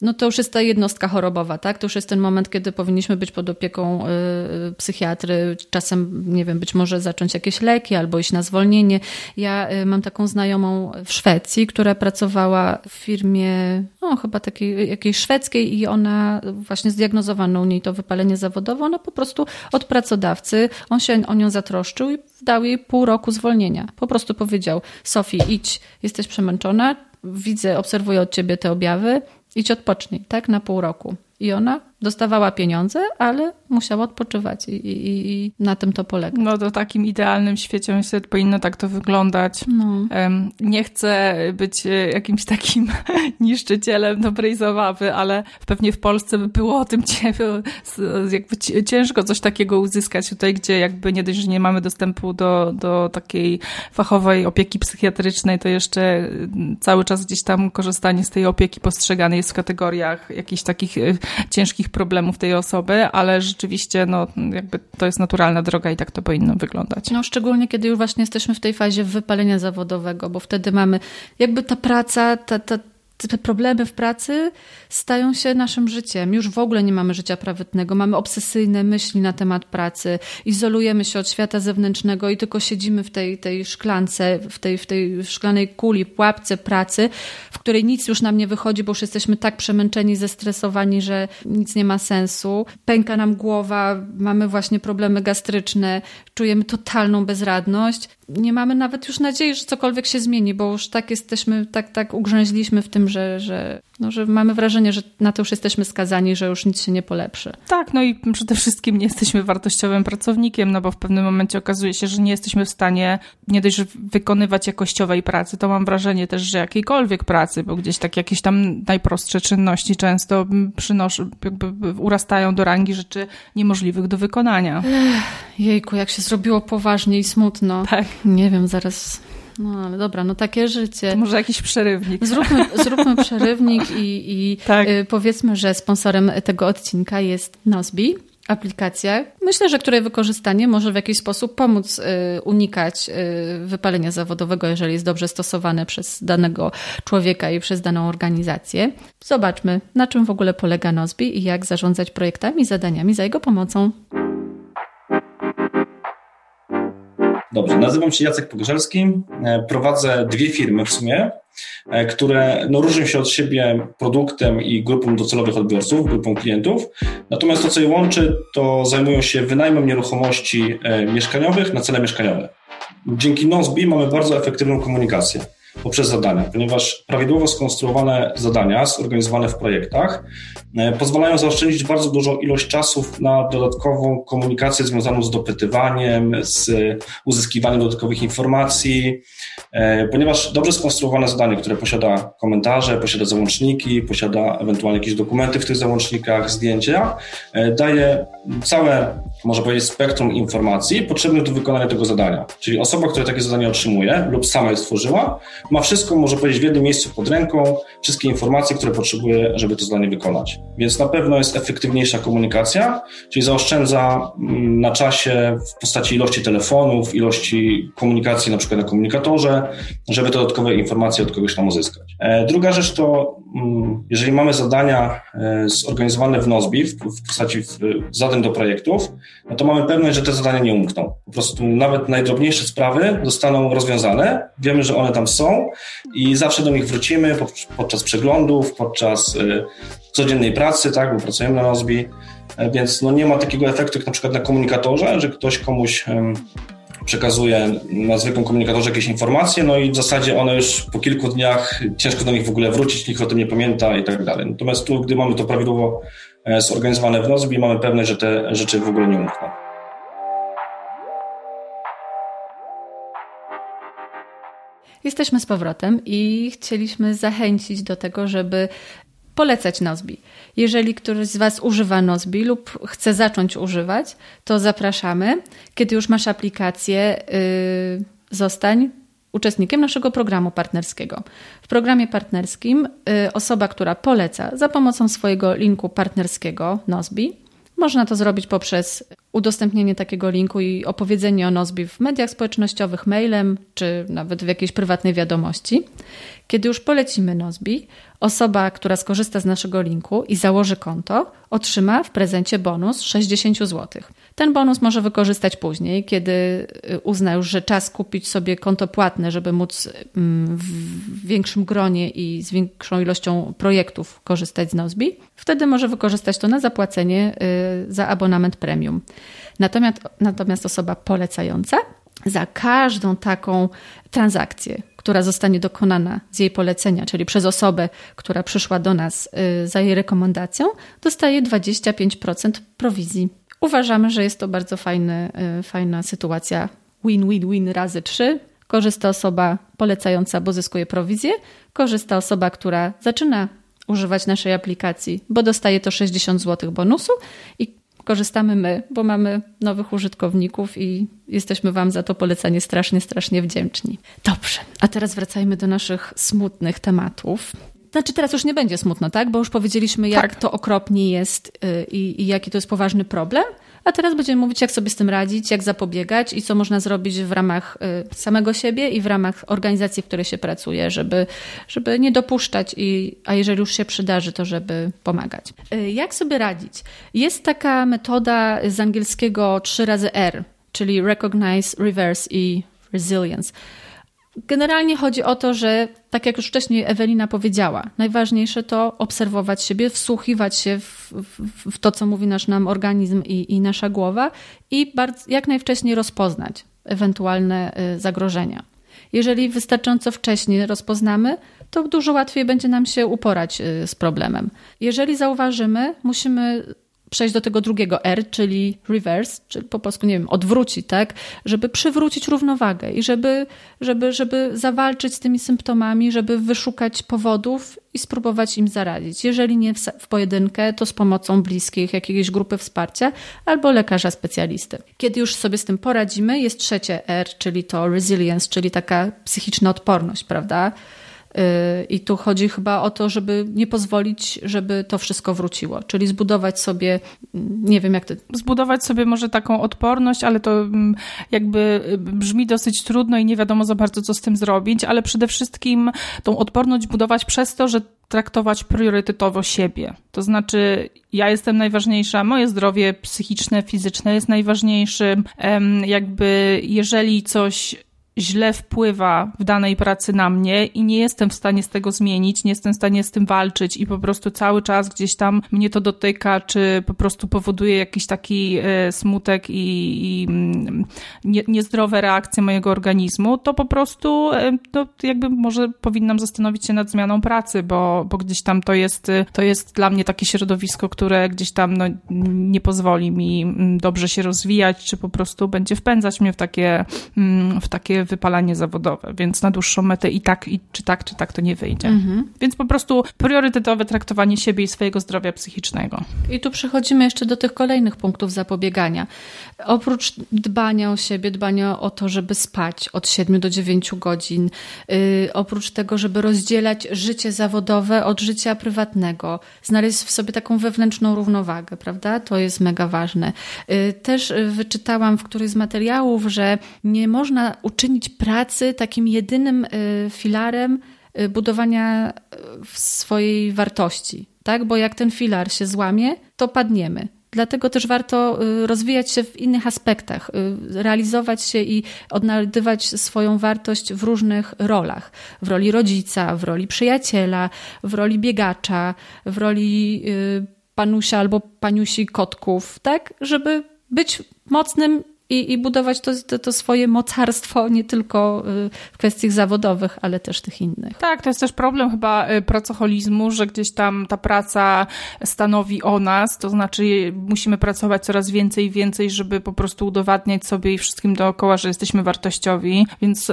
S2: no to już jest ta jednostka chorobowa, tak? To już jest ten moment, kiedy powinniśmy być pod opieką y, psychiatry, czasem, nie wiem, być może zacząć jakieś leki albo iść na zwolnienie. Ja y, mam taką znajomą w Szwecji, która pracowała w firmie, no chyba takiej jakiejś szwedzkiej i ona właśnie zdiagnozowano u niej to wypalenie zawodowe. Ona po prostu od pracodawcy, on się o nią zatroszczył i dał jej pół roku zwolnienia. Po prostu powiedział, Sofii, idź, jesteś przemęczona, widzę, obserwuję od ciebie te objawy, idź odpocznij, tak, na pół roku. I ona dostawała pieniądze, ale musiała odpoczywać i, i, i, na tym to polega.
S3: No to takim idealnym świecie myślę, powinno tak to wyglądać. No. Nie chcę być e, jakimś takim [laughs] niszczycielem dobrej zabawy, ale pewnie w Polsce by było o tym jakby ciężko coś takiego uzyskać tutaj, gdzie jakby nie dość, że nie mamy dostępu do, do takiej fachowej opieki psychiatrycznej, to jeszcze cały czas gdzieś tam korzystanie z tej opieki postrzegane jest w kategoriach jakichś takich e, ciężkich problemów tej osoby, ale rzeczywiście no, jakby to jest naturalna droga i tak to powinno wyglądać.
S2: No szczególnie kiedy już właśnie jesteśmy w tej fazie wypalenia zawodowego, bo wtedy mamy jakby ta praca, ta, ta te problemy w pracy stają się naszym życiem. Już w ogóle nie mamy życia prywatnego, mamy obsesyjne myśli na temat pracy, izolujemy się od świata zewnętrznego i tylko siedzimy w tej, tej szklance, w tej, w tej szklanej kuli, pułapce pracy, w której nic już nam nie wychodzi, bo już jesteśmy tak przemęczeni, zestresowani, że nic nie ma sensu. Pęka nam głowa, mamy właśnie problemy gastryczne, czujemy totalną bezradność. Nie mamy nawet już nadziei, że cokolwiek się zmieni, bo już tak jesteśmy, tak, tak ugrzęźliśmy w tym, że, że, no, że mamy wrażenie, że na to już jesteśmy skazani, że już nic się nie polepszy.
S3: Tak, no i przede wszystkim nie jesteśmy wartościowym pracownikiem, no bo w pewnym momencie okazuje się, że nie jesteśmy w stanie nie dość, wykonywać jakościowej pracy, to mam wrażenie też, że jakiejkolwiek pracy, bo gdzieś tak jakieś tam najprostsze czynności często przynoszą, jakby urastają do rangi rzeczy niemożliwych do wykonania.
S2: Ech, jejku, jak się zrobiło poważnie i smutno.
S3: Tak.
S2: Nie wiem, zaraz no ale dobra, no takie życie.
S3: To może jakiś przerywnik.
S2: Zróbmy, zróbmy [laughs] przerywnik i, i tak. Y, powiedzmy, że sponsorem tego odcinka jest Nozbi aplikacja, myślę, że której wykorzystanie może w jakiś sposób pomóc y, unikać y, wypalenia zawodowego, jeżeli jest dobrze stosowane przez danego człowieka i przez daną organizację. Zobaczmy, na czym w ogóle polega Nozbi i jak zarządzać projektami i zadaniami za jego pomocą.
S4: Dobrze, nazywam się Jacek Pogorzelski, e, prowadzę dwie firmy w sumie, e, które no, różnią się od siebie produktem i grupą docelowych odbiorców, grupą klientów. Natomiast to, co je łączy, to zajmują się wynajmem nieruchomości e, mieszkaniowych na cele mieszkaniowe. Dzięki Nozbi mamy bardzo efektywną komunikację. Poprzez zadania, ponieważ prawidłowo skonstruowane zadania, zorganizowane w projektach, e, pozwalają zaoszczędzić bardzo dużą ilość czasów na dodatkową komunikację związaną z dopytywaniem, z uzyskiwaniem dodatkowych informacji, e, ponieważ dobrze skonstruowane zadanie, które posiada komentarze, posiada załączniki, posiada ewentualnie jakieś dokumenty w tych załącznikach, zdjęcia, e, daje całe, można powiedzieć, spektrum informacji potrzebnych do wykonania tego zadania. Czyli osoba, która takie zadanie otrzymuje lub sama je stworzyła, ma wszystko, może powiedzieć, w jednym miejscu pod ręką, wszystkie informacje, które potrzebuje, żeby to zadanie wykonać. Więc na pewno jest efektywniejsza komunikacja, czyli zaoszczędza mm, na czasie w postaci ilości telefonów, ilości komunikacji na przykład na komunikatorze, żeby dodatkowe informacje od kogoś tam uzyskać. E, druga rzecz to, jeżeli mamy zadania e, zorganizowane w Nozbi, w postaci zadań do projektów, no to mamy pewność, że te zadania nie umkną. Po prostu nawet najdrobniejsze sprawy zostaną rozwiązane, wiemy, że one tam są i zawsze do nich wrócimy podczas przeglądów, podczas y, codziennej pracy, tak, bo pracujemy na Nozbi, e, więc no nie ma takiego efektu jak na przykład na komunikatorze, że ktoś komuś przekazuje na zwykłym komunikatorze jakieś informacje, no i w zasadzie one już po kilku dniach ciężko do nich w ogóle wrócić, nikt o tym nie pamięta i tak dalej. Natomiast tu, gdy mamy to prawidłowo e, zorganizowane w Nozbi, mamy pewność, że te rzeczy w ogóle nie umkną.
S2: Jesteśmy z powrotem i chcieliśmy zachęcić do tego, żeby polecać Nozbi. Jeżeli któryś z Was używa Nozbi lub chce zacząć używać, to zapraszamy. Kiedy już masz aplikację, yy, zostań uczestnikiem naszego programu partnerskiego. W programie partnerskim yy, osoba, która poleca za pomocą swojego linku partnerskiego Nozbi, można to zrobić poprzez udostępnienie takiego linku i opowiedzenie o Nozbi w mediach społecznościowych, mailem czy nawet w jakiejś prywatnej wiadomości. Kiedy już polecimy Nozbi, osoba, która skorzysta z naszego linku i założy konto, otrzyma w prezencie bonus 60 zł. Ten bonus może wykorzystać później, kiedy y, uzna już, że czas kupić sobie konto płatne, żeby móc mm, w większym gronie i z większą ilością projektów korzystać z Nozbi. Wtedy może wykorzystać to na zapłacenie y, za abonament premium. Natomiast, natomiast osoba polecająca za każdą taką transakcję, która zostanie dokonana z jej polecenia, czyli przez osobę, która przyszła do nas y, za jej rekomendacją, dostaje 25% prowizji. Uważamy, że jest to bardzo fajny, y, fajna sytuacja win-win-win razy 3. Korzysta osoba polecająca, bo zyskuje prowizję, korzysta osoba, która zaczyna używać naszej aplikacji, bo dostaje to 60 zł bonusu i korzystamy my, bo mamy nowych użytkowników i jesteśmy Wam za to polecenie strasznie, strasznie wdzięczni. Dobrze, a teraz wracajmy do naszych smutnych tematów. Znaczy teraz już nie będzie smutno, tak? Bo już powiedzieliśmy, jak tak. to okropnie jest y, i, i jaki to jest poważny problem. A teraz będziemy mówić, jak sobie z tym radzić, jak zapobiegać i co można zrobić w ramach y, samego siebie i w ramach organizacji, w której się pracuje, żeby, żeby nie dopuszczać, i, a jeżeli już się przydarzy, to żeby pomagać. Y, jak sobie radzić? Jest taka metoda z angielskiego 3 razy R, czyli Recognize, Reverse i Resilience. Generalnie chodzi o to, że tak jak już wcześniej Ewelina powiedziała, najważniejsze to obserwować siebie, wsłuchiwać się w, w, w to, co mówi nasz nam organizm i, i nasza głowa i bardzo, jak najwcześniej rozpoznać ewentualne y, zagrożenia. Jeżeli wystarczająco wcześnie rozpoznamy, to dużo łatwiej będzie nam się uporać y, z problemem. Jeżeli zauważymy, musimy przejść do tego drugiego R, czyli reverse, czyli po polsku, nie wiem, odwrócić, tak? Żeby przywrócić równowagę i żeby, żeby, żeby zawalczyć z tymi symptomami, żeby wyszukać powodów i spróbować im zaradzić. Jeżeli nie w pojedynkę, to z pomocą bliskich, jakiejś grupy wsparcia albo lekarza specjalisty. Kiedy już sobie z tym poradzimy, jest trzecie R, czyli to resilience, czyli taka psychiczna odporność, prawda? Y, I tu chodzi chyba o to, żeby nie pozwolić, żeby to wszystko wróciło, czyli zbudować sobie, mm, nie wiem jak to.
S3: Zbudować sobie może taką odporność, ale to mm, jakby y, brzmi dosyć trudno i nie wiadomo za bardzo, co z tym zrobić, ale przede wszystkim tą odporność budować przez to, że traktować priorytetowo siebie. To znaczy, ja jestem najważniejsza, moje zdrowie psychiczne, fizyczne jest najważniejszym. Jakby, jeżeli coś źle wpływa w danej pracy na mnie i nie jestem w stanie z tego zmienić, nie jestem w stanie z tym walczyć i po prostu cały czas gdzieś tam mnie to dotyka, czy po prostu powoduje jakiś taki e, smutek i, i mm, nie, niezdrowe reakcje mojego organizmu, to po prostu e, to jakby może powinnam zastanowić się nad zmianą pracy, bo, bo gdzieś tam to jest, to jest dla mnie takie środowisko, które gdzieś tam no, nie pozwoli mi mm, dobrze się rozwijać, czy po prostu będzie wpędzać mnie w takie, mm, w takie wypalanie zawodowe, więc na dłuższą metę i tak, i czy tak, czy tak to nie wyjdzie. Mhm. Więc po prostu priorytetowe traktowanie siebie i swojego zdrowia psychicznego.
S2: I tu przechodzimy jeszcze do tych kolejnych punktów zapobiegania. Oprócz dbania o siebie, dbania o to, żeby spać od 7 do 9 godzin, yy, oprócz tego, żeby rozdzielać życie zawodowe od życia prywatnego, znaleźć w sobie taką wewnętrzną równowagę, prawda? To jest mega ważne. Yy, też wyczytałam w którymś z materiałów, że nie można uczynić pracy takim jedynym y, filarem y, budowania y, swojej wartości, tak? Bo jak ten filar się złamie, to padniemy. Dlatego też warto rozwijać się w innych aspektach, realizować się i odnajdywać swoją wartość w różnych rolach. W roli rodzica, w roli przyjaciela, w roli biegacza, w roli panusia albo paniusi kotków, tak? Żeby być mocnym i, i budować to, to, to, swoje mocarstwo nie tylko y, w kwestiach zawodowych, ale też tych innych.
S3: Tak, to jest też problem chyba y, pracoholizmu, że gdzieś tam ta praca stanowi o nas, to znaczy musimy pracować coraz więcej i więcej, żeby po prostu udowadniać sobie i wszystkim dookoła, że jesteśmy wartościowi, więc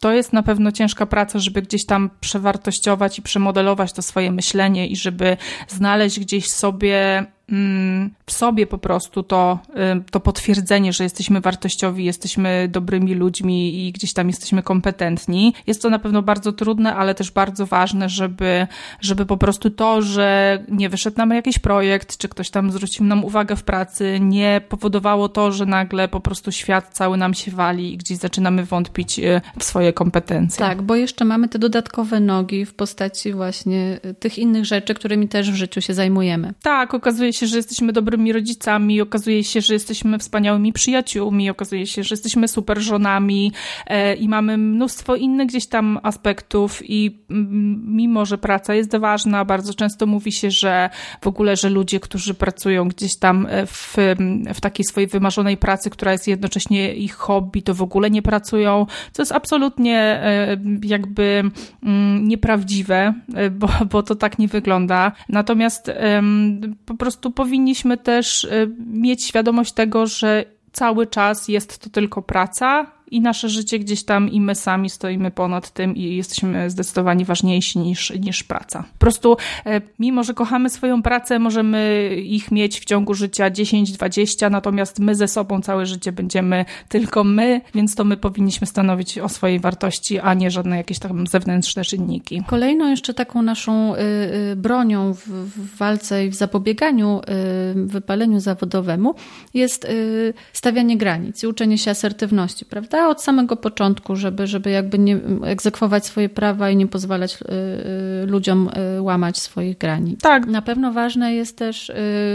S3: to jest na pewno ciężka praca, żeby gdzieś tam przewartościować i przemodelować to swoje myślenie i żeby znaleźć gdzieś sobie w sobie po prostu to, to potwierdzenie, że jesteśmy wartościowi, jesteśmy dobrymi ludźmi i gdzieś tam jesteśmy kompetentni. Jest to na pewno bardzo trudne, ale też bardzo ważne, żeby, żeby po prostu to, że nie wyszedł nam jakiś projekt, czy ktoś tam zwrócił nam uwagę w pracy, nie powodowało to, że nagle po prostu świat cały nam się wali i gdzieś zaczynamy wątpić y, w swoje kompetencje.
S2: Tak, bo jeszcze mamy te dodatkowe nogi w postaci właśnie y, tych innych rzeczy, którymi też w życiu się zajmujemy.
S3: Tak, okazuje się, się, że jesteśmy dobrymi rodzicami, okazuje się, że jesteśmy wspaniałymi przyjaciółmi, okazuje się, że jesteśmy super żonami e, i mamy mnóstwo innych gdzieś tam aspektów i mimo, że praca jest ważna, bardzo często mówi się, że w ogóle, że ludzie, którzy pracują gdzieś tam e, w, w takiej swojej wymarzonej pracy, która jest jednocześnie ich hobby, to w ogóle nie pracują, co jest absolutnie e, jakby nieprawdziwe, bo, bo to tak nie wygląda. Natomiast po prostu prostu powinniśmy też y, mieć świadomość tego, że cały czas jest to tylko praca, i nasze życie gdzieś tam i my sami stoimy ponad tym i jesteśmy zdecydowanie ważniejsi niż, niż praca. Po prostu, e, mimo że kochamy swoją pracę, możemy ich mieć w ciągu życia 10-20, natomiast my ze sobą całe życie będziemy tylko my, więc to my powinniśmy stanowić o swojej wartości, a nie żadne jakieś tam zewnętrzne czynniki.
S2: Kolejną jeszcze taką naszą y, y, bronią w, w walce i w zapobieganiu y, wypaleniu zawodowemu jest stawianie granic i uczenie się asertywności, prawda? Prawda? Od samego początku, żeby, żeby jakby nie egzekwować swoje prawa i nie pozwalać y, y, ludziom y, łamać swoich granic.
S3: Tak.
S2: Na pewno ważne jest też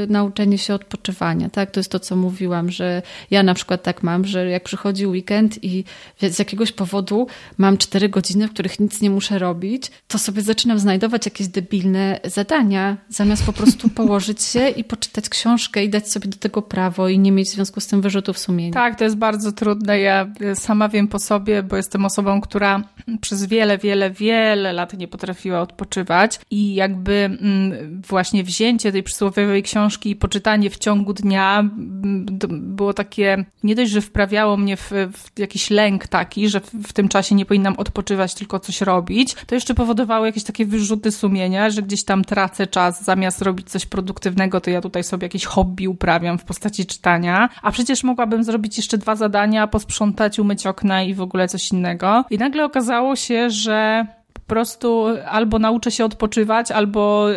S2: nauczenie się odpoczywania, tak? To jest to, co mówiłam, że ja na przykład tak mam, że jak przychodzi weekend i z jakiegoś powodu mam cztery godziny, w których nic nie muszę robić, to sobie zaczynam znajdować jakieś debilne zadania, zamiast po prostu [laughs] położyć się i poczytać książkę i dać sobie do tego prawo i nie mieć w związku z tym wyrzutów sumienia.
S3: Tak, to jest bardzo trudne. Ja sama wiem po sobie, bo jestem osobą, która przez wiele, wiele, wiele lat nie potrafiła odpoczywać i jakby mm, właśnie wzięcie tej przysłowiowej książki i poczytanie w ciągu dnia mm, było takie, nie dość, że wprawiało mnie w, w jakiś lęk taki, że w, w tym czasie nie powinnam odpoczywać, tylko coś robić, to jeszcze powodowało jakieś takie wyrzuty sumienia, że gdzieś tam tracę czas, zamiast robić coś produktywnego, to ja tutaj sobie jakieś hobby uprawiam w postaci czytania, a przecież mogłabym zrobić jeszcze dwa zadania, posprzątać, umyć okna i w ogóle coś innego. I nagle okazało się, że po prostu albo nauczę się odpoczywać, albo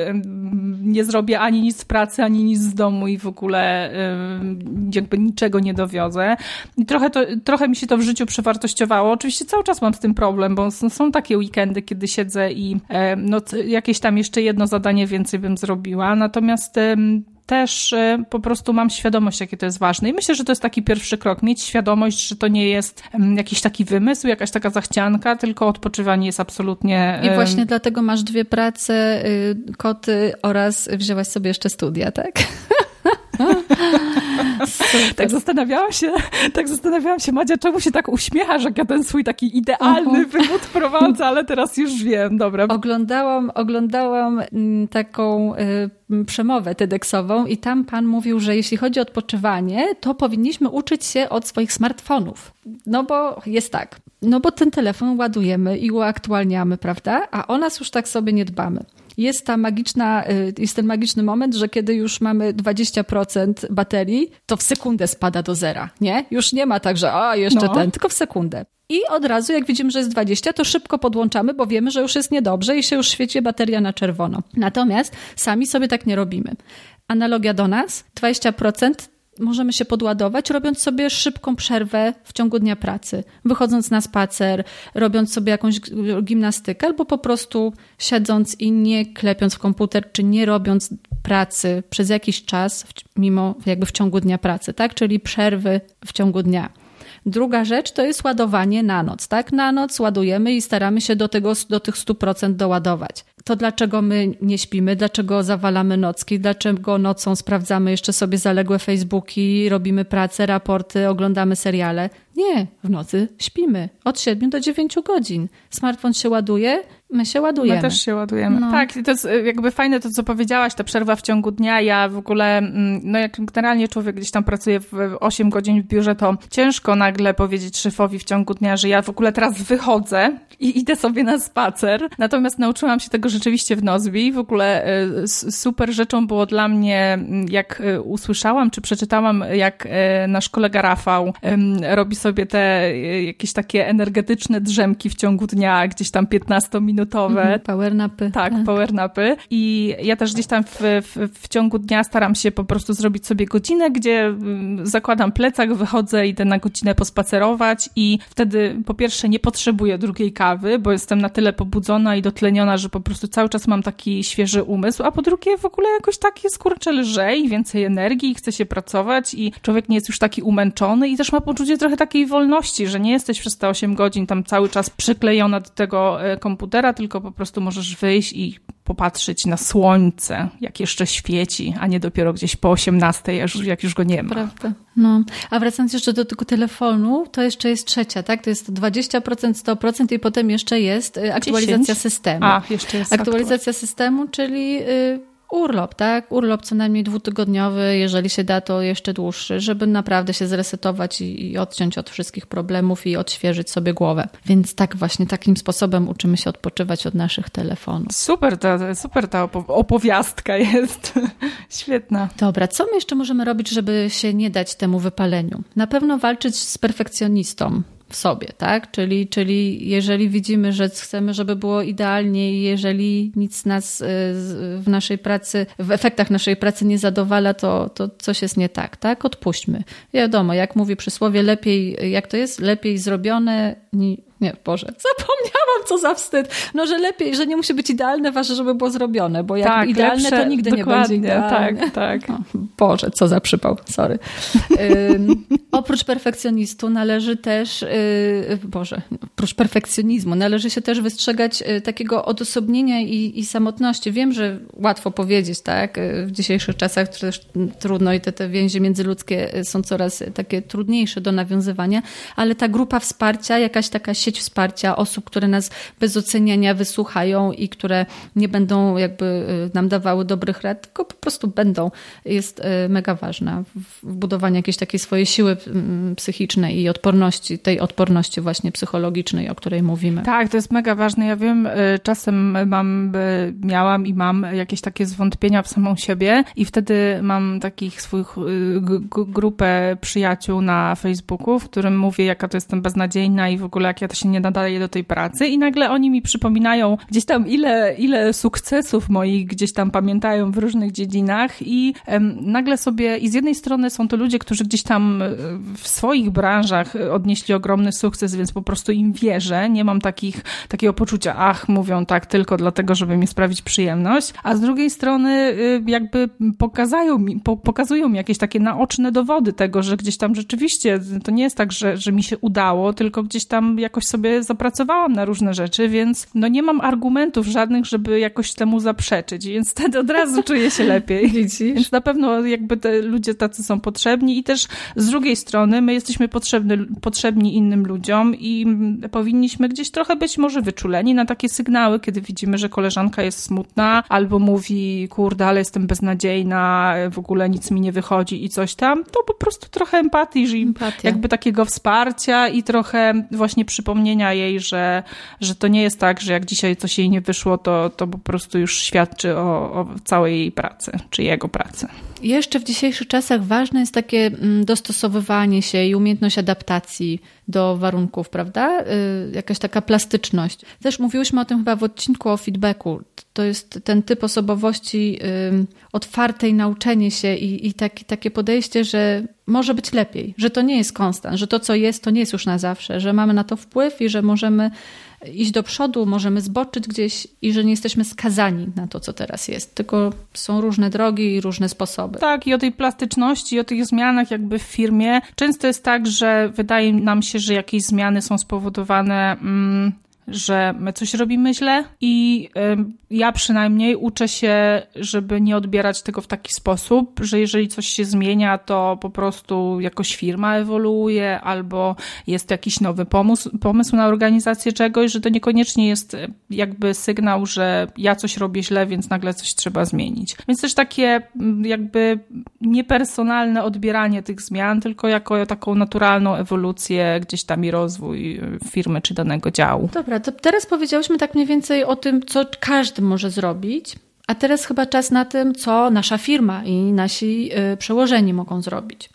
S3: nie zrobię ani nic z pracy, ani nic z domu i w ogóle jakby niczego nie dowiozę. I trochę, to, trochę mi się to w życiu przewartościowało. Oczywiście cały czas mam z tym problem, bo są takie weekendy, kiedy siedzę i no, jakieś tam jeszcze jedno zadanie więcej bym zrobiła. Natomiast też y, po prostu mam świadomość, jakie to jest ważne. I myślę, że to jest taki pierwszy krok, mieć świadomość, że to nie jest jakiś taki wymysł, jakaś taka zachcianka, tylko odpoczywanie jest absolutnie...
S2: I właśnie dlatego masz dwie prace, y, koty oraz wzięłaś sobie jeszcze studia, tak? [laughs] [laughs]
S3: tak zastanawiałam się, tak zastanawiałam się, Madzia, czemu się tak uśmiechasz, jak ja ten swój taki idealny uh-huh. wywód prowadzę, ale teraz już wiem, dobra.
S2: Oglądałam, oglądałam mm, taką y, przemowę TEDxową i tam pan mówił, że jeśli chodzi o odpoczywanie, to powinniśmy uczyć się od swoich smartfonów. No bo jest tak, no bo ten telefon ładujemy i uaktualniamy, prawda? A o nas już tak sobie nie dbamy jest ta magiczna, y, jest ten magiczny moment, że kiedy już mamy 20% baterii, to w sekundę spada do zera, nie? Już nie ma tak, że a, jeszcze no. ten, tylko w sekundę. I od razu, jak widzimy, że jest 20, to szybko podłączamy, bo wiemy, że już jest niedobrze i się już świeci bateria na czerwono. Natomiast sami sobie tak nie robimy. Analogia do nas, 20% możemy się podładować, robiąc sobie szybką przerwę w ciągu dnia pracy, wychodząc na spacer, robiąc sobie jakąś gimnastykę, albo po prostu siedząc i nie klepiąc w komputer, czy nie robiąc pracy przez jakiś czas, mimo jakby w ciągu dnia pracy, tak? Czyli przerwy w ciągu dnia. Druga rzecz to jest ładowanie na noc, tak? Na noc ładujemy i staramy się do, tego, do tych 100% doładować to dlaczego my nie śpimy, dlaczego zawalamy nocki, dlaczego nocą sprawdzamy jeszcze sobie zaległe Facebooki, robimy pracę, raporty, oglądamy seriale. Nie, w nocy śpimy od 7 do 9 godzin. Smartfon się ładuje, my się ładujemy.
S3: My też się ładujemy. No. Tak, to jest y, jakby fajne to, co powiedziałaś, ta przerwa w ciągu dnia. Ja w ogóle, mm, no jak generalnie człowiek gdzieś tam pracuje w 8 godzin w biurze, to ciężko nagle powiedzieć szefowi w ciągu dnia, że ja w ogóle teraz wychodzę i idę sobie na spacer. Natomiast nauczyłam się tego rzeczywiście w Nozbi. W ogóle y, super rzeczą było dla mnie, mm, jak y, usłyszałam, czy przeczytałam, jak nasz kolega Rafał robi sobie te jakieś takie energetyczne drzemki w ciągu dnia, gdzieś tam 15-minutowe. Mhm,
S2: power napy.
S3: Tak, tak, power napy. I ja też gdzieś tam w, w, w, ciągu dnia staram się po prostu zrobić sobie godzinę, gdzie mm, zakładam plecak, wychodzę, idę na godzinę pospacerować i wtedy po pierwsze nie potrzebuję drugiej kawy, bo jestem na tyle pobudzona i dotleniona, że po prostu cały czas mam taki świeży umysł, a po drugie w ogóle jakoś tak jest kurczę lżej, więcej energii, chce się pracować i człowiek nie jest już taki umęczony i też ma poczucie trochę takiej wolności, że nie jesteś przez te 8 godzin tam cały czas przyklejona do tego e, komputera, tylko po prostu możesz wyjść i popatrzeć na słońce, jak jeszcze świeci, a nie dopiero gdzieś po 18, jak już go nie ma.
S2: Prawda. No. A wracając jeszcze do tego telefonu, to jeszcze jest trzecia, tak? To jest 20%, 100% i potem jeszcze jest e, aktualizacja 10? systemu.
S3: A, jeszcze jest
S2: aktualizacja systemu, czyli y, urlop, tak? Urlop co najmniej dwutygodniowy, jeżeli się da, to jeszcze dłuższy, żeby naprawdę się zresetować i, i odciąć od wszystkich problemów i odświeżyć sobie głowę. Więc tak właśnie takim sposobem uczymy się odpoczywać od naszych telefonów.
S3: Super ta, super ta opowiastka [laughs] jest. Świetna.
S2: Dobra, co my jeszcze możemy robić, żeby się nie dać temu wypaleniu? Na pewno walczyć z perfekcjonistą w sobie, tak? Czyli, czyli jeżeli widzimy, że chcemy, żeby było idealnie i jeżeli nic nas y, w naszej pracy, w efektach naszej pracy nie zadowala, to, to coś jest nie tak, tak? Odpuśćmy. Wiadomo, jak mówi przysłowie, lepiej, jak to jest? Lepiej zrobione nie, Boże, zapomniałam, co za wstyd. No, że lepiej, że nie musi być idealne, ważne, żeby było zrobione, bo jak tak, idealne, lepsze, to nigdy nie będzie idealne.
S3: Tak, tak. No,
S2: Boże, co za przypał, sorry. oprócz perfekcjonistu należy też, yy, Boże, oprócz perfekcjonizmu należy się też wystrzegać y, takiego odosobnienia i, i samotności. Wiem, że łatwo powiedzieć, tak, y, w dzisiejszych czasach też trudno i te, te więzi międzyludzkie y, są coraz takie trudniejsze do nawiązywania, ale ta grupa wsparcia, jakaś taka sieć wsparcia osób, które nas bez oceniania wysłuchają i które nie będą jakby y, nam dawały dobrych rad, tylko po prostu będą, jest y, mega ważna w budowaniu jakiejś takiej swojej siły mm, psychicznej i odporności, tej odporności właśnie psychologicznej, o której mówimy.
S3: Tak, to jest mega ważne. Ja wiem, y, czasem mam, miałam i mam jakieś takie zwątpienia w samą siebie i wtedy mam takich swoich grupę przyjaciół na Facebooku, w którym mówię, jaka to jestem beznadziejna i w ogóle jak ja to się nie nadaje do tej pracy i nagle oni mi przypominają gdzieś tam ile, ile sukcesów moich gdzieś tam pamiętają w różnych dziedzinach i em, nagle sobie i z jednej strony są to ludzie, którzy gdzieś tam e, w swoich branżach odnieśli ogromny sukces, więc po prostu im wierzę, nie mam takich, takiego poczucia, ach, mówią tak tylko dlatego, żeby mi sprawić przyjemność, a z drugiej strony y, jakby pokazują mi, pokazują mi jakieś takie naoczne dowody tego, że gdzieś tam rzeczywiście to nie jest tak, że, że mi się udało, tylko gdzieś tam jakoś sobie zapracowałam na różne rzeczy, więc no nie mam argumentów żadnych, żeby jakoś temu zaprzeczyć, więc wtedy od razu [laughs] czuję się lepiej. Widzisz? Więc na pewno jakby te ludzie tacy są potrzebni i też z drugiej strony my jesteśmy potrzebny, potrzebni innym ludziom i powinniśmy gdzieś trochę być może wyczuleni na takie sygnały, kiedy widzimy, że koleżanka jest smutna albo mówi, kurde, ale jestem beznadziejna, w ogóle nic mi nie wychodzi i coś tam, to po prostu trochę empatii, że jakby takiego wsparcia i trochę właśnie przypomnienia jej, że, że to nie jest tak, że jak dzisiaj coś jej nie wyszło, to, to po prostu już świadczy o, o całej jej pracy, czy jego pracy.
S2: Jeszcze w dzisiejszych czasach ważne jest takie mm, dostosowywanie się i umiejętność adaptacji do warunków, prawda? Y, jakaś taka plastyczność. Też mówiłyśmy o tym chyba w odcinku o feedbacku. To jest ten typ osobowości otwartej nauczenie się i, i taki, takie podejście, że może być lepiej, że to nie jest konstant, że to, co jest, to nie jest już na zawsze, że mamy na to wpływ i że możemy iść do przodu, możemy zboczyć gdzieś i że nie jesteśmy skazani na to, co teraz jest, tylko są różne drogi i różne sposoby.
S3: Tak, i o tej plastyczności, i o tych zmianach jakby w firmie. Często jest tak, że wydaje nam się, że jakieś zmiany są spowodowane mm, że my coś robimy źle i ja przynajmniej uczę się, żeby nie odbierać tego w taki sposób, że jeżeli coś się zmienia, to po prostu jakoś firma ewoluuje albo jest jakiś nowy pomysł, pomysł na organizację czegoś, że to niekoniecznie jest jakby sygnał, że ja coś robię źle, więc nagle coś trzeba zmienić. Więc też takie jakby niepersonalne odbieranie tych zmian, tylko jako taką naturalną ewolucję gdzieś tam i rozwój firmy czy danego działu.
S2: Dobra, Dobra, to teraz powiedziałyśmy tak mniej więcej o tym, co każdy może zrobić, a teraz chyba czas na tym, co nasza firma i nasi y, przełożeni mogą zrobić.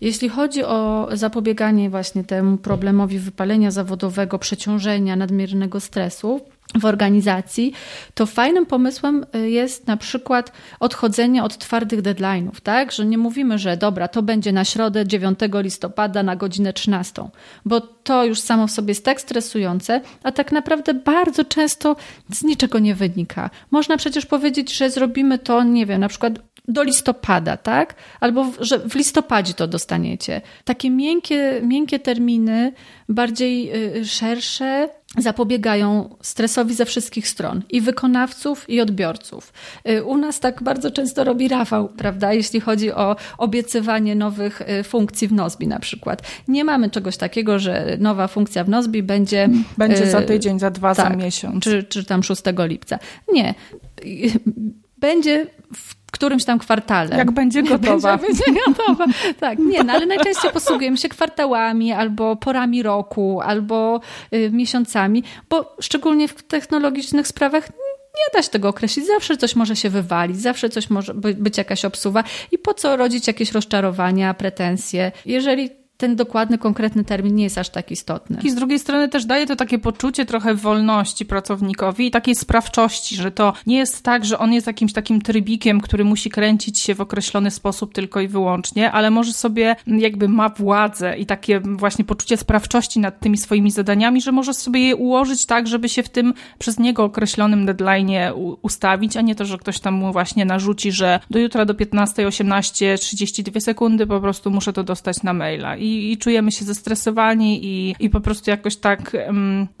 S2: Jeśli chodzi o zapobieganie właśnie temu problemowi wypalenia zawodowego, przeciążenia, nadmiernego stresu, w organizacji, to fajnym pomysłem y, jest na przykład odchodzenie od twardych deadline'ów, tak? Że nie mówimy, że dobra, to będzie na środę 9 listopada na godzinę 13, bo to już samo w sobie jest tak stresujące, a tak naprawdę bardzo często z niczego nie wynika. Można przecież powiedzieć, że zrobimy to, nie wiem, na przykład do listopada, tak? Albo że w listopadzie to dostaniecie. Takie miękkie, miękkie terminy, bardziej y, szersze, zapobiegają stresowi ze wszystkich stron i wykonawców, i odbiorców. Y, u nas tak bardzo często robi Rafał, prawda, jeśli chodzi o obiecywanie nowych y, funkcji w Nozbi na przykład. Nie mamy czegoś takiego, że nowa funkcja w Nozbi będzie...
S3: Będzie za tydzień, za dwa, tak, za miesiąc.
S2: Czy, czy tam 6 lipca. Nie. Będzie w którymś tam kwartale.
S3: Jak będzie gotowa.
S2: Będzie, [laughs] będzie gotowa. Tak, nie, no ale najczęściej posługujemy się kwartałami, albo porami roku, albo y, miesiącami, bo szczególnie w technologicznych sprawach nie da się tego określić. Zawsze coś może się wywalić, zawsze coś może być jakaś obsuwa i po co rodzić jakieś rozczarowania, pretensje. Jeżeli ten dokładny, konkretny termin nie jest aż tak istotny.
S3: I z drugiej strony też daje to takie poczucie trochę wolności pracownikowi i takiej sprawczości, że to nie jest tak, że on jest jakimś takim trybikiem, który musi kręcić się w określony sposób tylko i wyłącznie, ale może sobie jakby ma władzę i takie właśnie poczucie sprawczości nad tymi swoimi zadaniami, że może sobie je ułożyć tak, żeby się w tym przez niego określonym deadline'ie ustawić, a nie to, że ktoś tam mu właśnie narzuci, że do jutra do 15.18 32 sekundy po prostu muszę to dostać na maila i, i czujemy się zestresowani i, i po prostu jakoś tak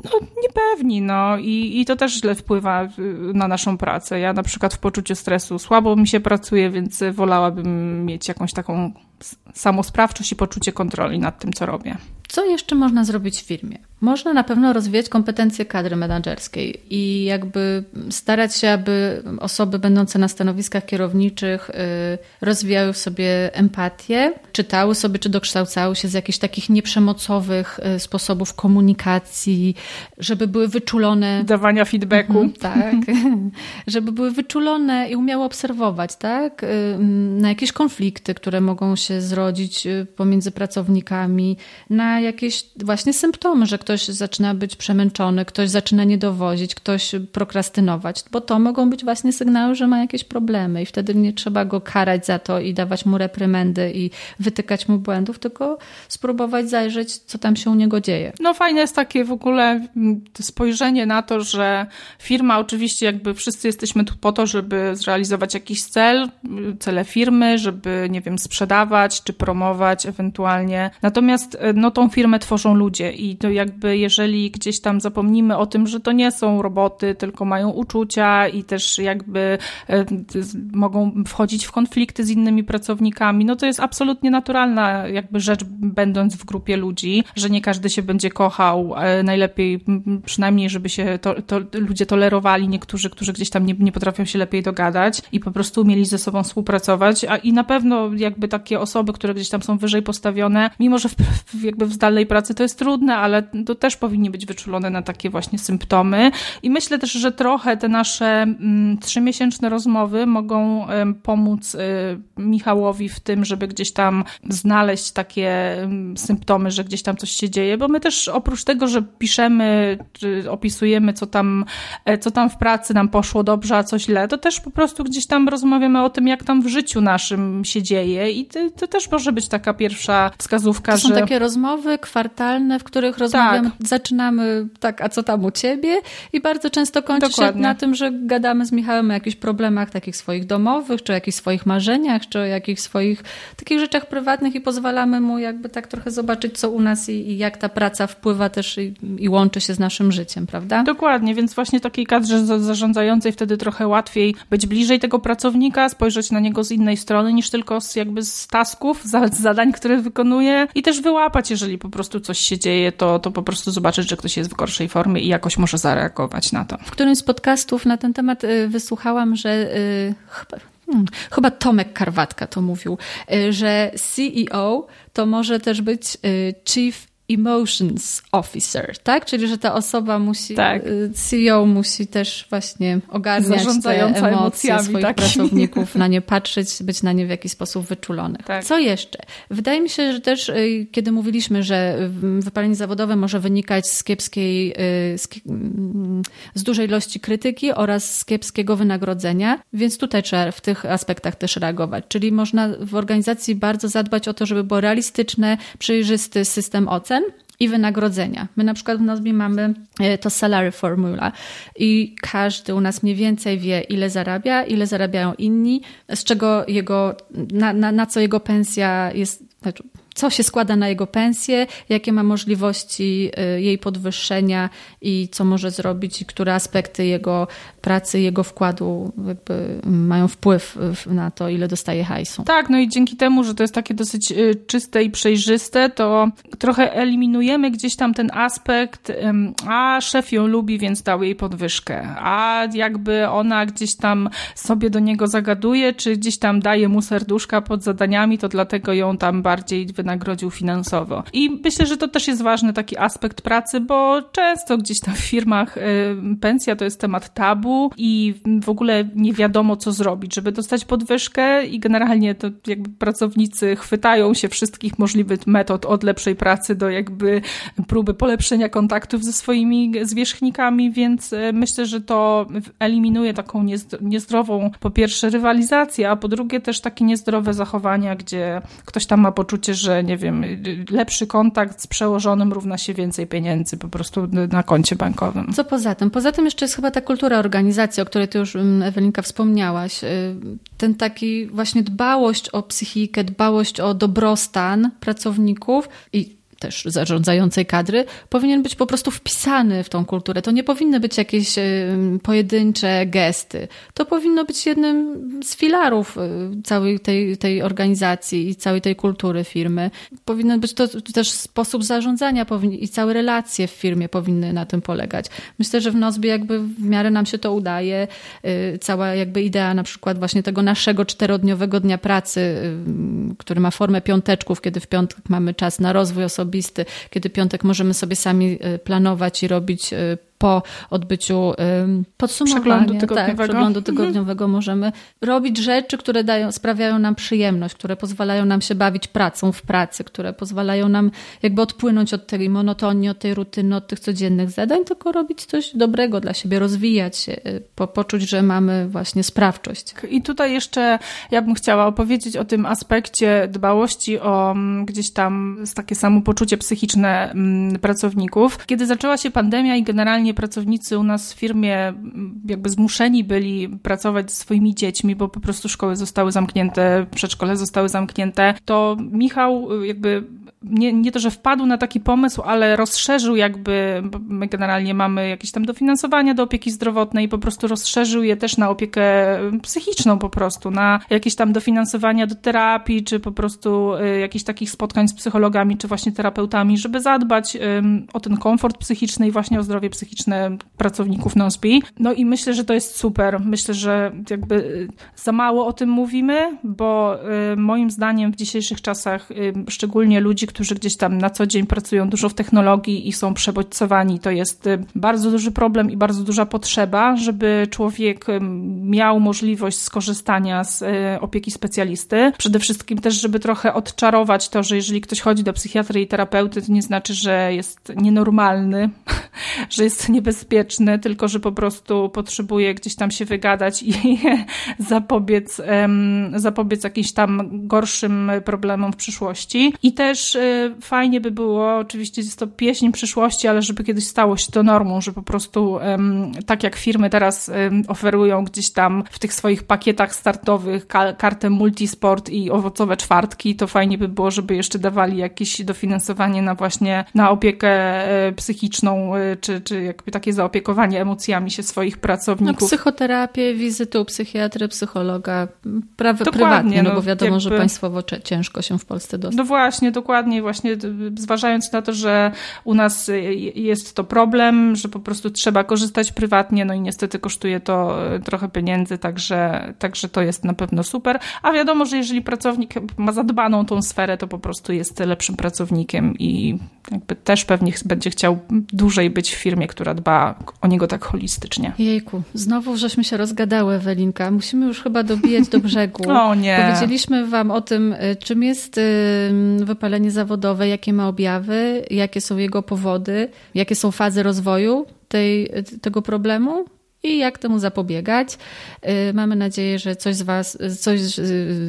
S3: no, niepewni, no I, i to też źle wpływa y, na naszą pracę. Ja na przykład w poczuciu stresu słabo mi się pracuje, więc wolałabym mieć jakąś taką samosprawczość i poczucie kontroli nad tym, co robię.
S2: Co jeszcze można zrobić w firmie? Można na pewno rozwijać kompetencje kadry menedżerskiej i jakby starać się, aby osoby będące na stanowiskach kierowniczych y, rozwijały w sobie empatię, czytały sobie czy dokształcały się z jakichś takich nieprzemocowych y, sposobów komunikacji, żeby były wyczulone.
S3: Dawania feedbacku. Mhm,
S2: tak. [laughs] żeby były wyczulone i umiały obserwować, tak? Y, na jakieś konflikty, które mogą się zrodzić pomiędzy pracownikami, na jakieś właśnie symptomy, że ktoś zaczyna być przemęczony, ktoś zaczyna nie dowozić, ktoś prokrastynować, bo to mogą być właśnie sygnały, że ma jakieś problemy i wtedy nie trzeba go karać za to i dawać mu reprymendy i wytykać mu błędów, tylko spróbować zajrzeć, co tam się u niego dzieje.
S3: No fajne jest takie w ogóle mm, spojrzenie na to, że firma, oczywiście jakby wszyscy jesteśmy tu po to, żeby zrealizować jakiś cel, cele firmy, żeby, nie wiem, sprzedawać czy promować ewentualnie. Natomiast e, no tą firmę tworzą ludzie i to jakby jeżeli gdzieś tam zapomnimy o tym, że to nie są roboty, tylko mają uczucia i też jakby e, mogą wchodzić w konflikty z innymi pracownikami, no to jest absolutnie naturalna jakby rzecz, będąc w grupie ludzi, że nie każdy się będzie kochał, e, najlepiej przynajmniej, żeby się to, to ludzie tolerowali, niektórzy, którzy gdzieś tam nie, nie potrafią się lepiej dogadać i po prostu umieli ze sobą współpracować, a i na pewno jakby takie osoby, które gdzieś tam są wyżej postawione, mimo że w, jakby w zdalnej pracy to jest trudne, ale to też powinni być wyczulone na takie właśnie symptomy. I myślę też, że trochę te nasze mm, trzymiesięczne rozmowy mogą pomóc y, Michałowi w tym, żeby gdzieś tam znaleźć takie symptomy, że gdzieś tam coś się dzieje, bo my też oprócz tego, że piszemy, czy opisujemy, co tam, e, co tam w pracy nam poszło dobrze, a co źle, to też po prostu gdzieś tam rozmawiamy o tym, jak tam w życiu naszym się dzieje. I to, to też może być taka pierwsza wskazówka,
S2: to
S3: że...
S2: są takie rozmowy kwartalne, w których rozmawiamy, tak. zaczynamy tak, a co tam u ciebie i bardzo często kończy Dokładnie. się na tym, że gadamy z Michałem o jakichś problemach takich swoich domowych, czy o jakichś swoich marzeniach, czy o jakichś swoich takich rzeczach prywatnych i pozwalamy mu jakby tak trochę zobaczyć, co u nas i, i jak ta praca wpływa też i, i, łączy się z naszym życiem, prawda?
S3: Dokładnie, więc właśnie takiej kadrze zarządzającej wtedy trochę łatwiej być bliżej tego pracownika, spojrzeć na niego z innej strony niż tylko z jakby z tasków, z zadań, które wykonuje i też wyłapać, jeżeli po prostu coś się dzieje, to, to po prostu zobaczyć, że ktoś jest w gorszej formie i jakoś może zareagować na to.
S2: W którymś z podcastów na ten temat y, wysłuchałam, że y, chyba Hmm, chyba Tomek Karwatka to mówił, y, że CEO to może też być Chief Emotions Officer, tak? Czyli, że ta osoba musi, tak. Y, CEO musi też właśnie ogarniać te emocje swoich takimi. pracowników, na nie patrzeć, być na nie w jakiś sposób wyczulony. Tak. Co jeszcze? Wydaje mi się, że też y, kiedy mówiliśmy, że wypalenie zawodowe może wynikać z kiepskiej, y, z, mm, z dużej ilości krytyki oraz z kiepskiego wynagrodzenia, więc tutaj trzeba w tych aspektach też reagować. Czyli można w organizacji bardzo zadbać o to, żeby był realistyczny, przejrzysty system ocen, i wynagrodzenia. My na przykład w Nozbi mamy e, to salary formula i każdy u nas mniej więcej wie, ile zarabia, ile zarabiają inni, z czego jego, na, na, na co jego pensja jest, znaczy co się składa na jego pensję, jakie ma możliwości y, jej podwyższenia i co może zrobić, i które aspekty jego pracy, jego wkładu mają wpływ na to, ile dostaje hajsu.
S3: Tak, no i dzięki temu, że to jest takie dosyć y, czyste i przejrzyste, to trochę eliminujemy gdzieś tam ten aspekt, a szef ją lubi, więc dał jej podwyżkę, a jakby ona gdzieś tam sobie do niego zagaduje, czy gdzieś tam daje mu serduszka pod zadaniami, to dlatego ją tam bardziej wynagrodził finansowo. I myślę, że to też jest ważny taki aspekt pracy, bo często gdzieś tam w firmach y, pensja to jest temat tabu i w ogóle nie wiadomo, co zrobić, żeby dostać podwyżkę i generalnie to jakby pracownicy chwytają się wszystkich możliwych metod od lepszej pracy do jakby próby polepszenia kontaktów ze swoimi zwierzchnikami, więc y, myślę, że to eliminuje taką niezdrową po pierwsze rywalizację, a po drugie też takie niezdrowe zachowania, gdzie ktoś tam ma poczucie, że nie wiem, lepszy kontakt z przełożonym równa się więcej pieniędzy po prostu na koncie bankowym.
S2: Co poza tym? Poza tym jeszcze jest chyba ta kultura organizacji, o której ty już mm, Ewelinka wspomniałaś. Y, ten taki właśnie dbałość o psychikę, dbałość o dobrostan pracowników i też zarządzającej kadry, powinien być po prostu wpisany w tą kulturę. To nie powinny być jakieś pojedyncze gesty. To powinno być jednym z filarów y, całej tej, tej organizacji i całej tej kultury firmy. Powinien być to też sposób zarządzania i całe relacje w firmie powinny na tym polegać. Myślę, że w Nozbi jakby w miarę nam się to udaje. Y, cała jakby idea na przykład właśnie tego naszego czterodniowego dnia pracy, który ma formę piąteczków, kiedy w piątek mamy czas na rozwój osobisty, osobisty, kiedy piątek możemy sobie sami e, planować i robić e, po odbyciu podsumowania,
S3: przeglądu
S2: tak,
S3: tygodniowego,
S2: tak, przeglądu tygodniowego mhm. możemy robić rzeczy, które dają, sprawiają nam przyjemność, które pozwalają nam się bawić pracą w pracy, które pozwalają nam jakby odpłynąć od tej monotonii, od tej rutyny, od tych codziennych zadań, tylko robić coś dobrego dla siebie, rozwijać się, y, po, poczuć, że mamy właśnie sprawczość.
S3: I tutaj jeszcze ja bym chciała opowiedzieć o tym aspekcie dbałości o mm, gdzieś tam takie samopoczucie psychiczne mm, pracowników. Kiedy zaczęła się pandemia i generalnie pracownicy u nas w firmie mm, jakby zmuszeni byli pracować ze swoimi dziećmi, bo po prostu szkoły zostały zamknięte, przedszkole zostały zamknięte, to Michał y, jakby nie, nie to, że wpadł na taki pomysł, ale rozszerzył jakby, my generalnie mamy jakieś tam dofinansowania do opieki zdrowotnej po prostu rozszerzył je też na opiekę psychiczną po prostu, na jakieś tam dofinansowania do terapii, czy po prostu y, jakichś takich spotkań z psychologami, czy właśnie terapeutami, żeby zadbać o ten komfort psychiczny i właśnie o zdrowie psychiczne pracowników NOSBI. No i myślę, że to jest super. Myślę, że jakby y, za mało o tym mówimy, bo y, moim zdaniem w dzisiejszych czasach, szczególnie ludzi, którzy gdzieś tam na co dzień pracują dużo w technologii i są przebodźcowani. To jest y, bardzo duży problem i bardzo duża potrzeba, żeby człowiek y, miał możliwość skorzystania z y, opieki specjalisty. Przede wszystkim też, żeby trochę odczarować to, że jeżeli ktoś chodzi do psychiatry i terapeuty, to nie znaczy, że jest nienormalny, [laughs] że jest niebezpieczny, tylko że po prostu potrzebuje gdzieś tam się wygadać i [laughs] zapobiec, zapobiec jakimś tam gorszym problemom w przyszłości. I też fajnie by było, oczywiście jest to pieśń przyszłości, ale żeby kiedyś stało się to normą, że po prostu tak jak firmy teraz oferują gdzieś tam w tych swoich pakietach startowych kartę multisport i owocowe czwartki, to fajnie by było, żeby jeszcze dawali jakieś dofinansowanie na właśnie na opiekę e, psychiczną, e, czy, czy jakby takie zaopiekowanie emocjami się swoich pracowników.
S2: Na psychoterapię, wizyty u psychiatry, psychologa, prawie prywatnie, no, no bo wiadomo, jakby... że państwowo ciężko się w Polsce dostać.
S3: No właśnie, dokładnie dokładnie właśnie zważając na to, że u nas jest to problem, że po prostu trzeba korzystać prywatnie, no i niestety kosztuje to e, trochę pieniędzy, także, także to jest na pewno super. A wiadomo, że jeżeli pracownik ma zadbaną tą sferę, to po prostu jest lepszym pracownikiem i jakby też pewnie będzie chciał dłużej być w firmie, która dba o niego tak holistycznie.
S2: Jejku, znowu żeśmy się rozgadały, Ewelinka. Musimy już chyba dobijać do brzegu. [laughs]
S3: o nie.
S2: Powiedzieliśmy wam o tym, e, czym jest wypalenie zawodowe, jakie ma objawy, jakie są jego powody, jakie są fazy rozwoju tej, tego problemu i jak temu zapobiegać. Y, mamy nadzieję, że coś z Was, coś y,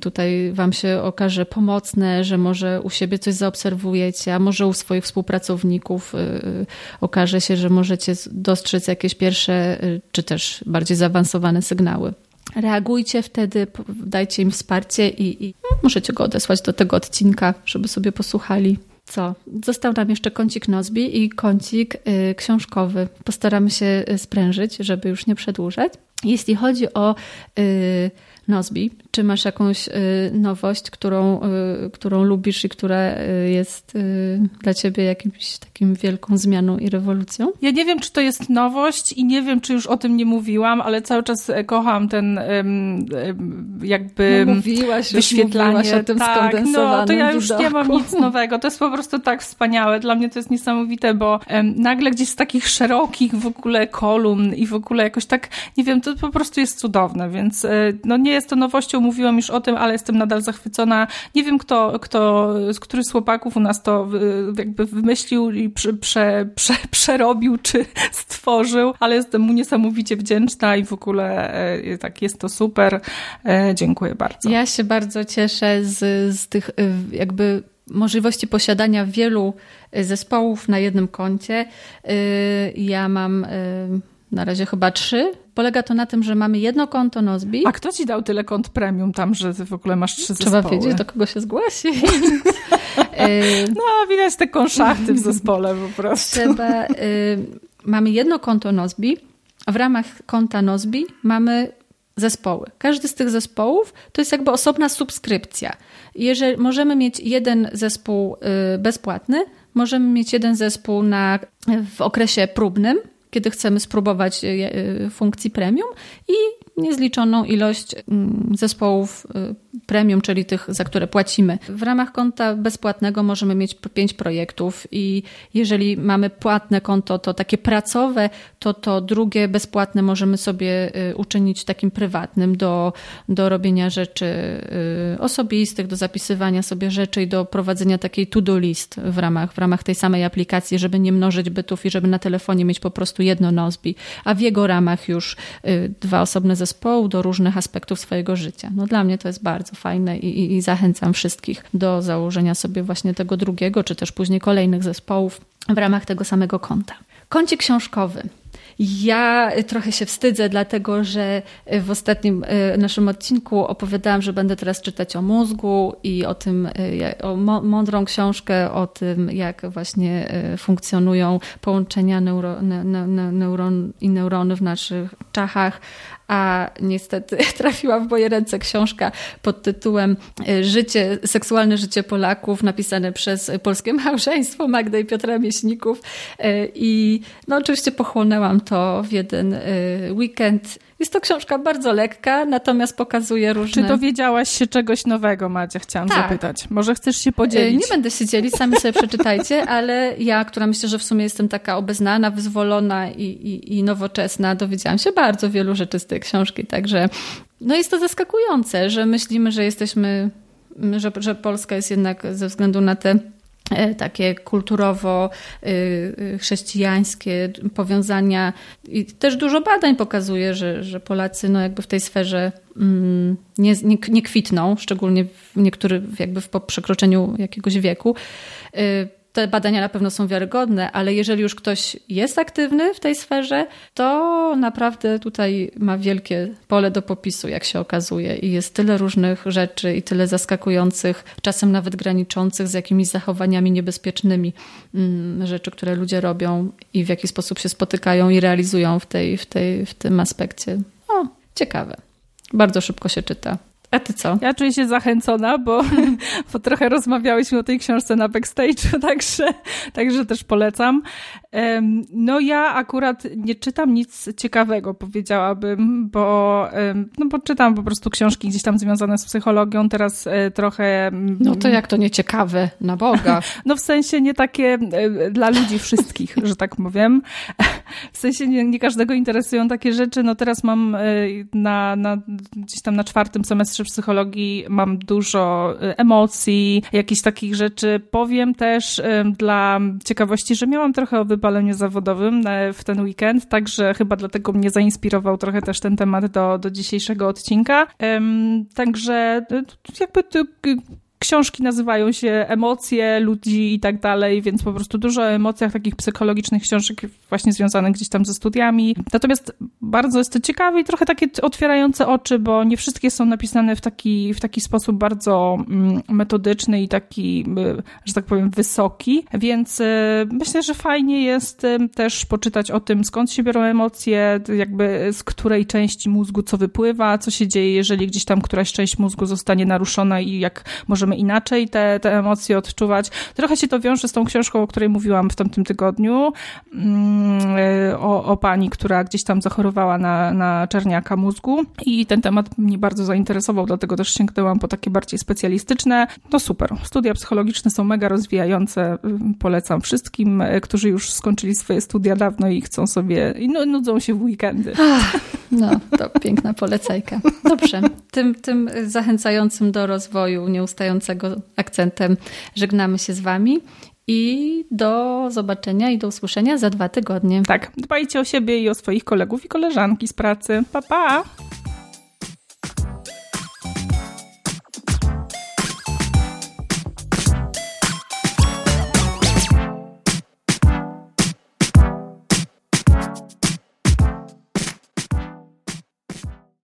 S2: tutaj Wam się okaże pomocne, że może u siebie coś zaobserwujecie, a może u swoich współpracowników y, okaże się, że możecie dostrzec jakieś pierwsze, czy też bardziej zaawansowane sygnały. Reagujcie wtedy, dajcie im wsparcie i, i możecie go odesłać do tego odcinka, żeby sobie posłuchali. Co? Został nam jeszcze kącik Nozbi i kącik y, książkowy. Postaramy się sprężyć, żeby już nie przedłużać. Jeśli chodzi o y, Nozbi. Czy masz jakąś y, nowość, którą, y, którą lubisz i która y, jest dla ciebie jakimś takim wielką zmianą i rewolucją?
S3: Ja nie wiem, czy to jest nowość i nie wiem, czy już o tym nie mówiłam, ale cały czas e, kocham ten jakby
S2: no, mówiłaś, wyświetlanie. Mówiłaś o tym tak,
S3: no to ja już widoku. nie mam nic nowego. To jest po prostu tak wspaniałe. Dla mnie to jest niesamowite, bo nagle gdzieś z takich szerokich w ogóle kolumn i w ogóle jakoś tak, nie wiem, to po prostu jest cudowne, więc e, no nie jest to nowością, mówiłam już o tym, ale jestem nadal zachwycona. Nie wiem, kto, kto z których z chłopaków u nas to jakby wymyślił i prze, prze, prze, [laughs] przerobił, czy stworzył, ale jestem mu niesamowicie wdzięczna i w ogóle e, tak jest to super. Dziękuję bardzo.
S2: Ja się bardzo cieszę z, z tych jakby możliwości posiadania wielu zespołów na jednym koncie. Ja mam na razie chyba trzy. Polega to na tym, że mamy jedno konto Nozbi.
S3: A kto ci dał tyle kont premium tam, że w ogóle masz trzy
S2: Trzeba zespoły? wiedzieć, do kogo się zgłosi. [laughs]
S3: no, widać te konszachty w zespole po prostu.
S2: Trzeba, y, mamy jedno konto Nozbi. W ramach konta Nozbi mamy zespoły. Każdy z tych zespołów to jest jakby osobna subskrypcja. Jeżeli możemy mieć jeden zespół y, bezpłatny, możemy mieć jeden zespół na, w okresie próbnym, kiedy chcemy spróbować e, e, funkcji premium i niezliczoną ilość mm, zespołów premium, czyli tych, za które płacimy. W ramach konta bezpłatnego możemy mieć pięć projektów i jeżeli mamy płatne konto, to takie pracowe, to to drugie bezpłatne możemy sobie y, uczynić takim prywatnym do, do robienia rzeczy y, osobistych, do zapisywania sobie rzeczy i do prowadzenia takiej to-do list w ramach, w ramach tej samej aplikacji, żeby nie mnożyć bytów i żeby na telefonie mieć po prostu jedno Nozbi, a w jego ramach już y, dwa osobne zespoły do różnych aspektów swojego życia. No dla mnie to jest bardzo fajne i, i, i zachęcam wszystkich do założenia sobie właśnie tego drugiego, czy też później kolejnych zespołów w ramach tego samego konta. Kącik książkowy. Ja trochę się wstydzę, dlatego że w ostatnim e, naszym odcinku opowiadałam, że będę teraz czytać o mózgu i o tym, e, o mądrą książkę, o tym, jak właśnie e, funkcjonują połączenia neuro, ne, ne, neuron i neurony w naszych czachach, a niestety [laughs] trafiła w moje ręce książka pod tytułem e, Życie, seksualne życie Polaków, napisane przez polskie [laughs] małżeństwo Magda i Piotra Mieśników. E, I no oczywiście pochłonęłam to w jeden e, weekend jest to książka bardzo lekka, natomiast pokazuje różne...
S3: Czy dowiedziałaś się czegoś nowego, Macie? Chciałam tak. zapytać. Może chcesz się podzielić?
S2: Nie będę się dzielić, sami sobie przeczytajcie, [laughs] ale ja, która myślę, że w sumie jestem taka obeznana, wyzwolona i, i, i nowoczesna, dowiedziałam się bardzo wielu rzeczy z tej książki, także no jest to zaskakujące, że myślimy, że jesteśmy, że, że Polska jest jednak ze względu na te E, takie kulturowo-chrześcijańskie y, powiązania. I też dużo badań pokazuje, że, że Polacy no jakby w tej sferze mm, nie, nie, nie kwitną, szczególnie w niektórych jakby po przekroczeniu jakiegoś wieku. Y, te badania na pewno są wiarygodne, ale jeżeli już ktoś jest aktywny w tej sferze, to naprawdę tutaj ma wielkie pole do popisu, jak się okazuje. I jest tyle różnych rzeczy i tyle zaskakujących, czasem nawet graniczących z jakimiś zachowaniami niebezpiecznymi mm, rzeczy, które ludzie robią i w jaki sposób się spotykają i realizują w, tej, w, tej, w tym aspekcie. O, ciekawe. Bardzo szybko się czyta. A ty co?
S3: Ja czuję się zachęcona, bo, [laughs] bo trochę rozmawiałyśmy o tej książce na backstage'u, także, także też polecam. No ja akurat nie czytam nic ciekawego, powiedziałabym, bo, no bo czytam po prostu książki gdzieś tam związane z psychologią, teraz e, trochę...
S2: No to jak to nie ciekawe, na Boga. [laughs]
S3: No w sensie nie takie e, dla ludzi wszystkich, [laughs] że tak powiem. W sensie nie, nie każdego interesują takie rzeczy. No teraz mam e, na, na, gdzieś tam na czwartym semestrze psychologii mam dużo emocji, jakichś takich rzeczy. Powiem też dla ciekawości, że miałam trochę o wypaleniu zawodowym e, w ten weekend, także chyba dlatego mnie zainspirował trochę też ten temat do, do dzisiejszego odcinka. Także e, jakby książki nazywają się Emocje ludzi i tak dalej, więc po prostu dużo o emocjach, takich psychologicznych książek właśnie związanych gdzieś tam ze studiami. Natomiast bardzo jest to ciekawe i trochę takie otwierające oczy, bo nie wszystkie są napisane w taki, w taki sposób bardzo mm, metodyczny i taki, y, że tak powiem, wysoki, więc y, myślę, że fajnie jest y, też poczytać o tym, skąd się biorą emocje, jakby z której części mózgu co wypływa, co się dzieje, jeżeli gdzieś tam któraś część mózgu zostanie naruszona i jak możemy inaczej te, te emocje odczuwać. Trochę się to wiąże z tą książką, o której mówiłam w tamtym tygodniu, mm, o, o pani, która gdzieś tam zachorowała na, na czerniaka mózgu i ten temat mnie bardzo zainteresował, dlatego też sięgnęłam po takie bardziej specjalistyczne. No super, studia psychologiczne są mega rozwijające, polecam wszystkim, którzy już skończyli swoje studia dawno i chcą sobie, i nudzą się w weekendy.
S2: No, to piękna polecajka. Dobrze, tym, tym zachęcającym do rozwoju, akcentem żegnamy się z Wami i do zobaczenia i do usłyszenia za dwa tygodnie.
S3: Tak, dbajcie o siebie i o swoich kolegów i koleżanki z pracy. Pa, pa!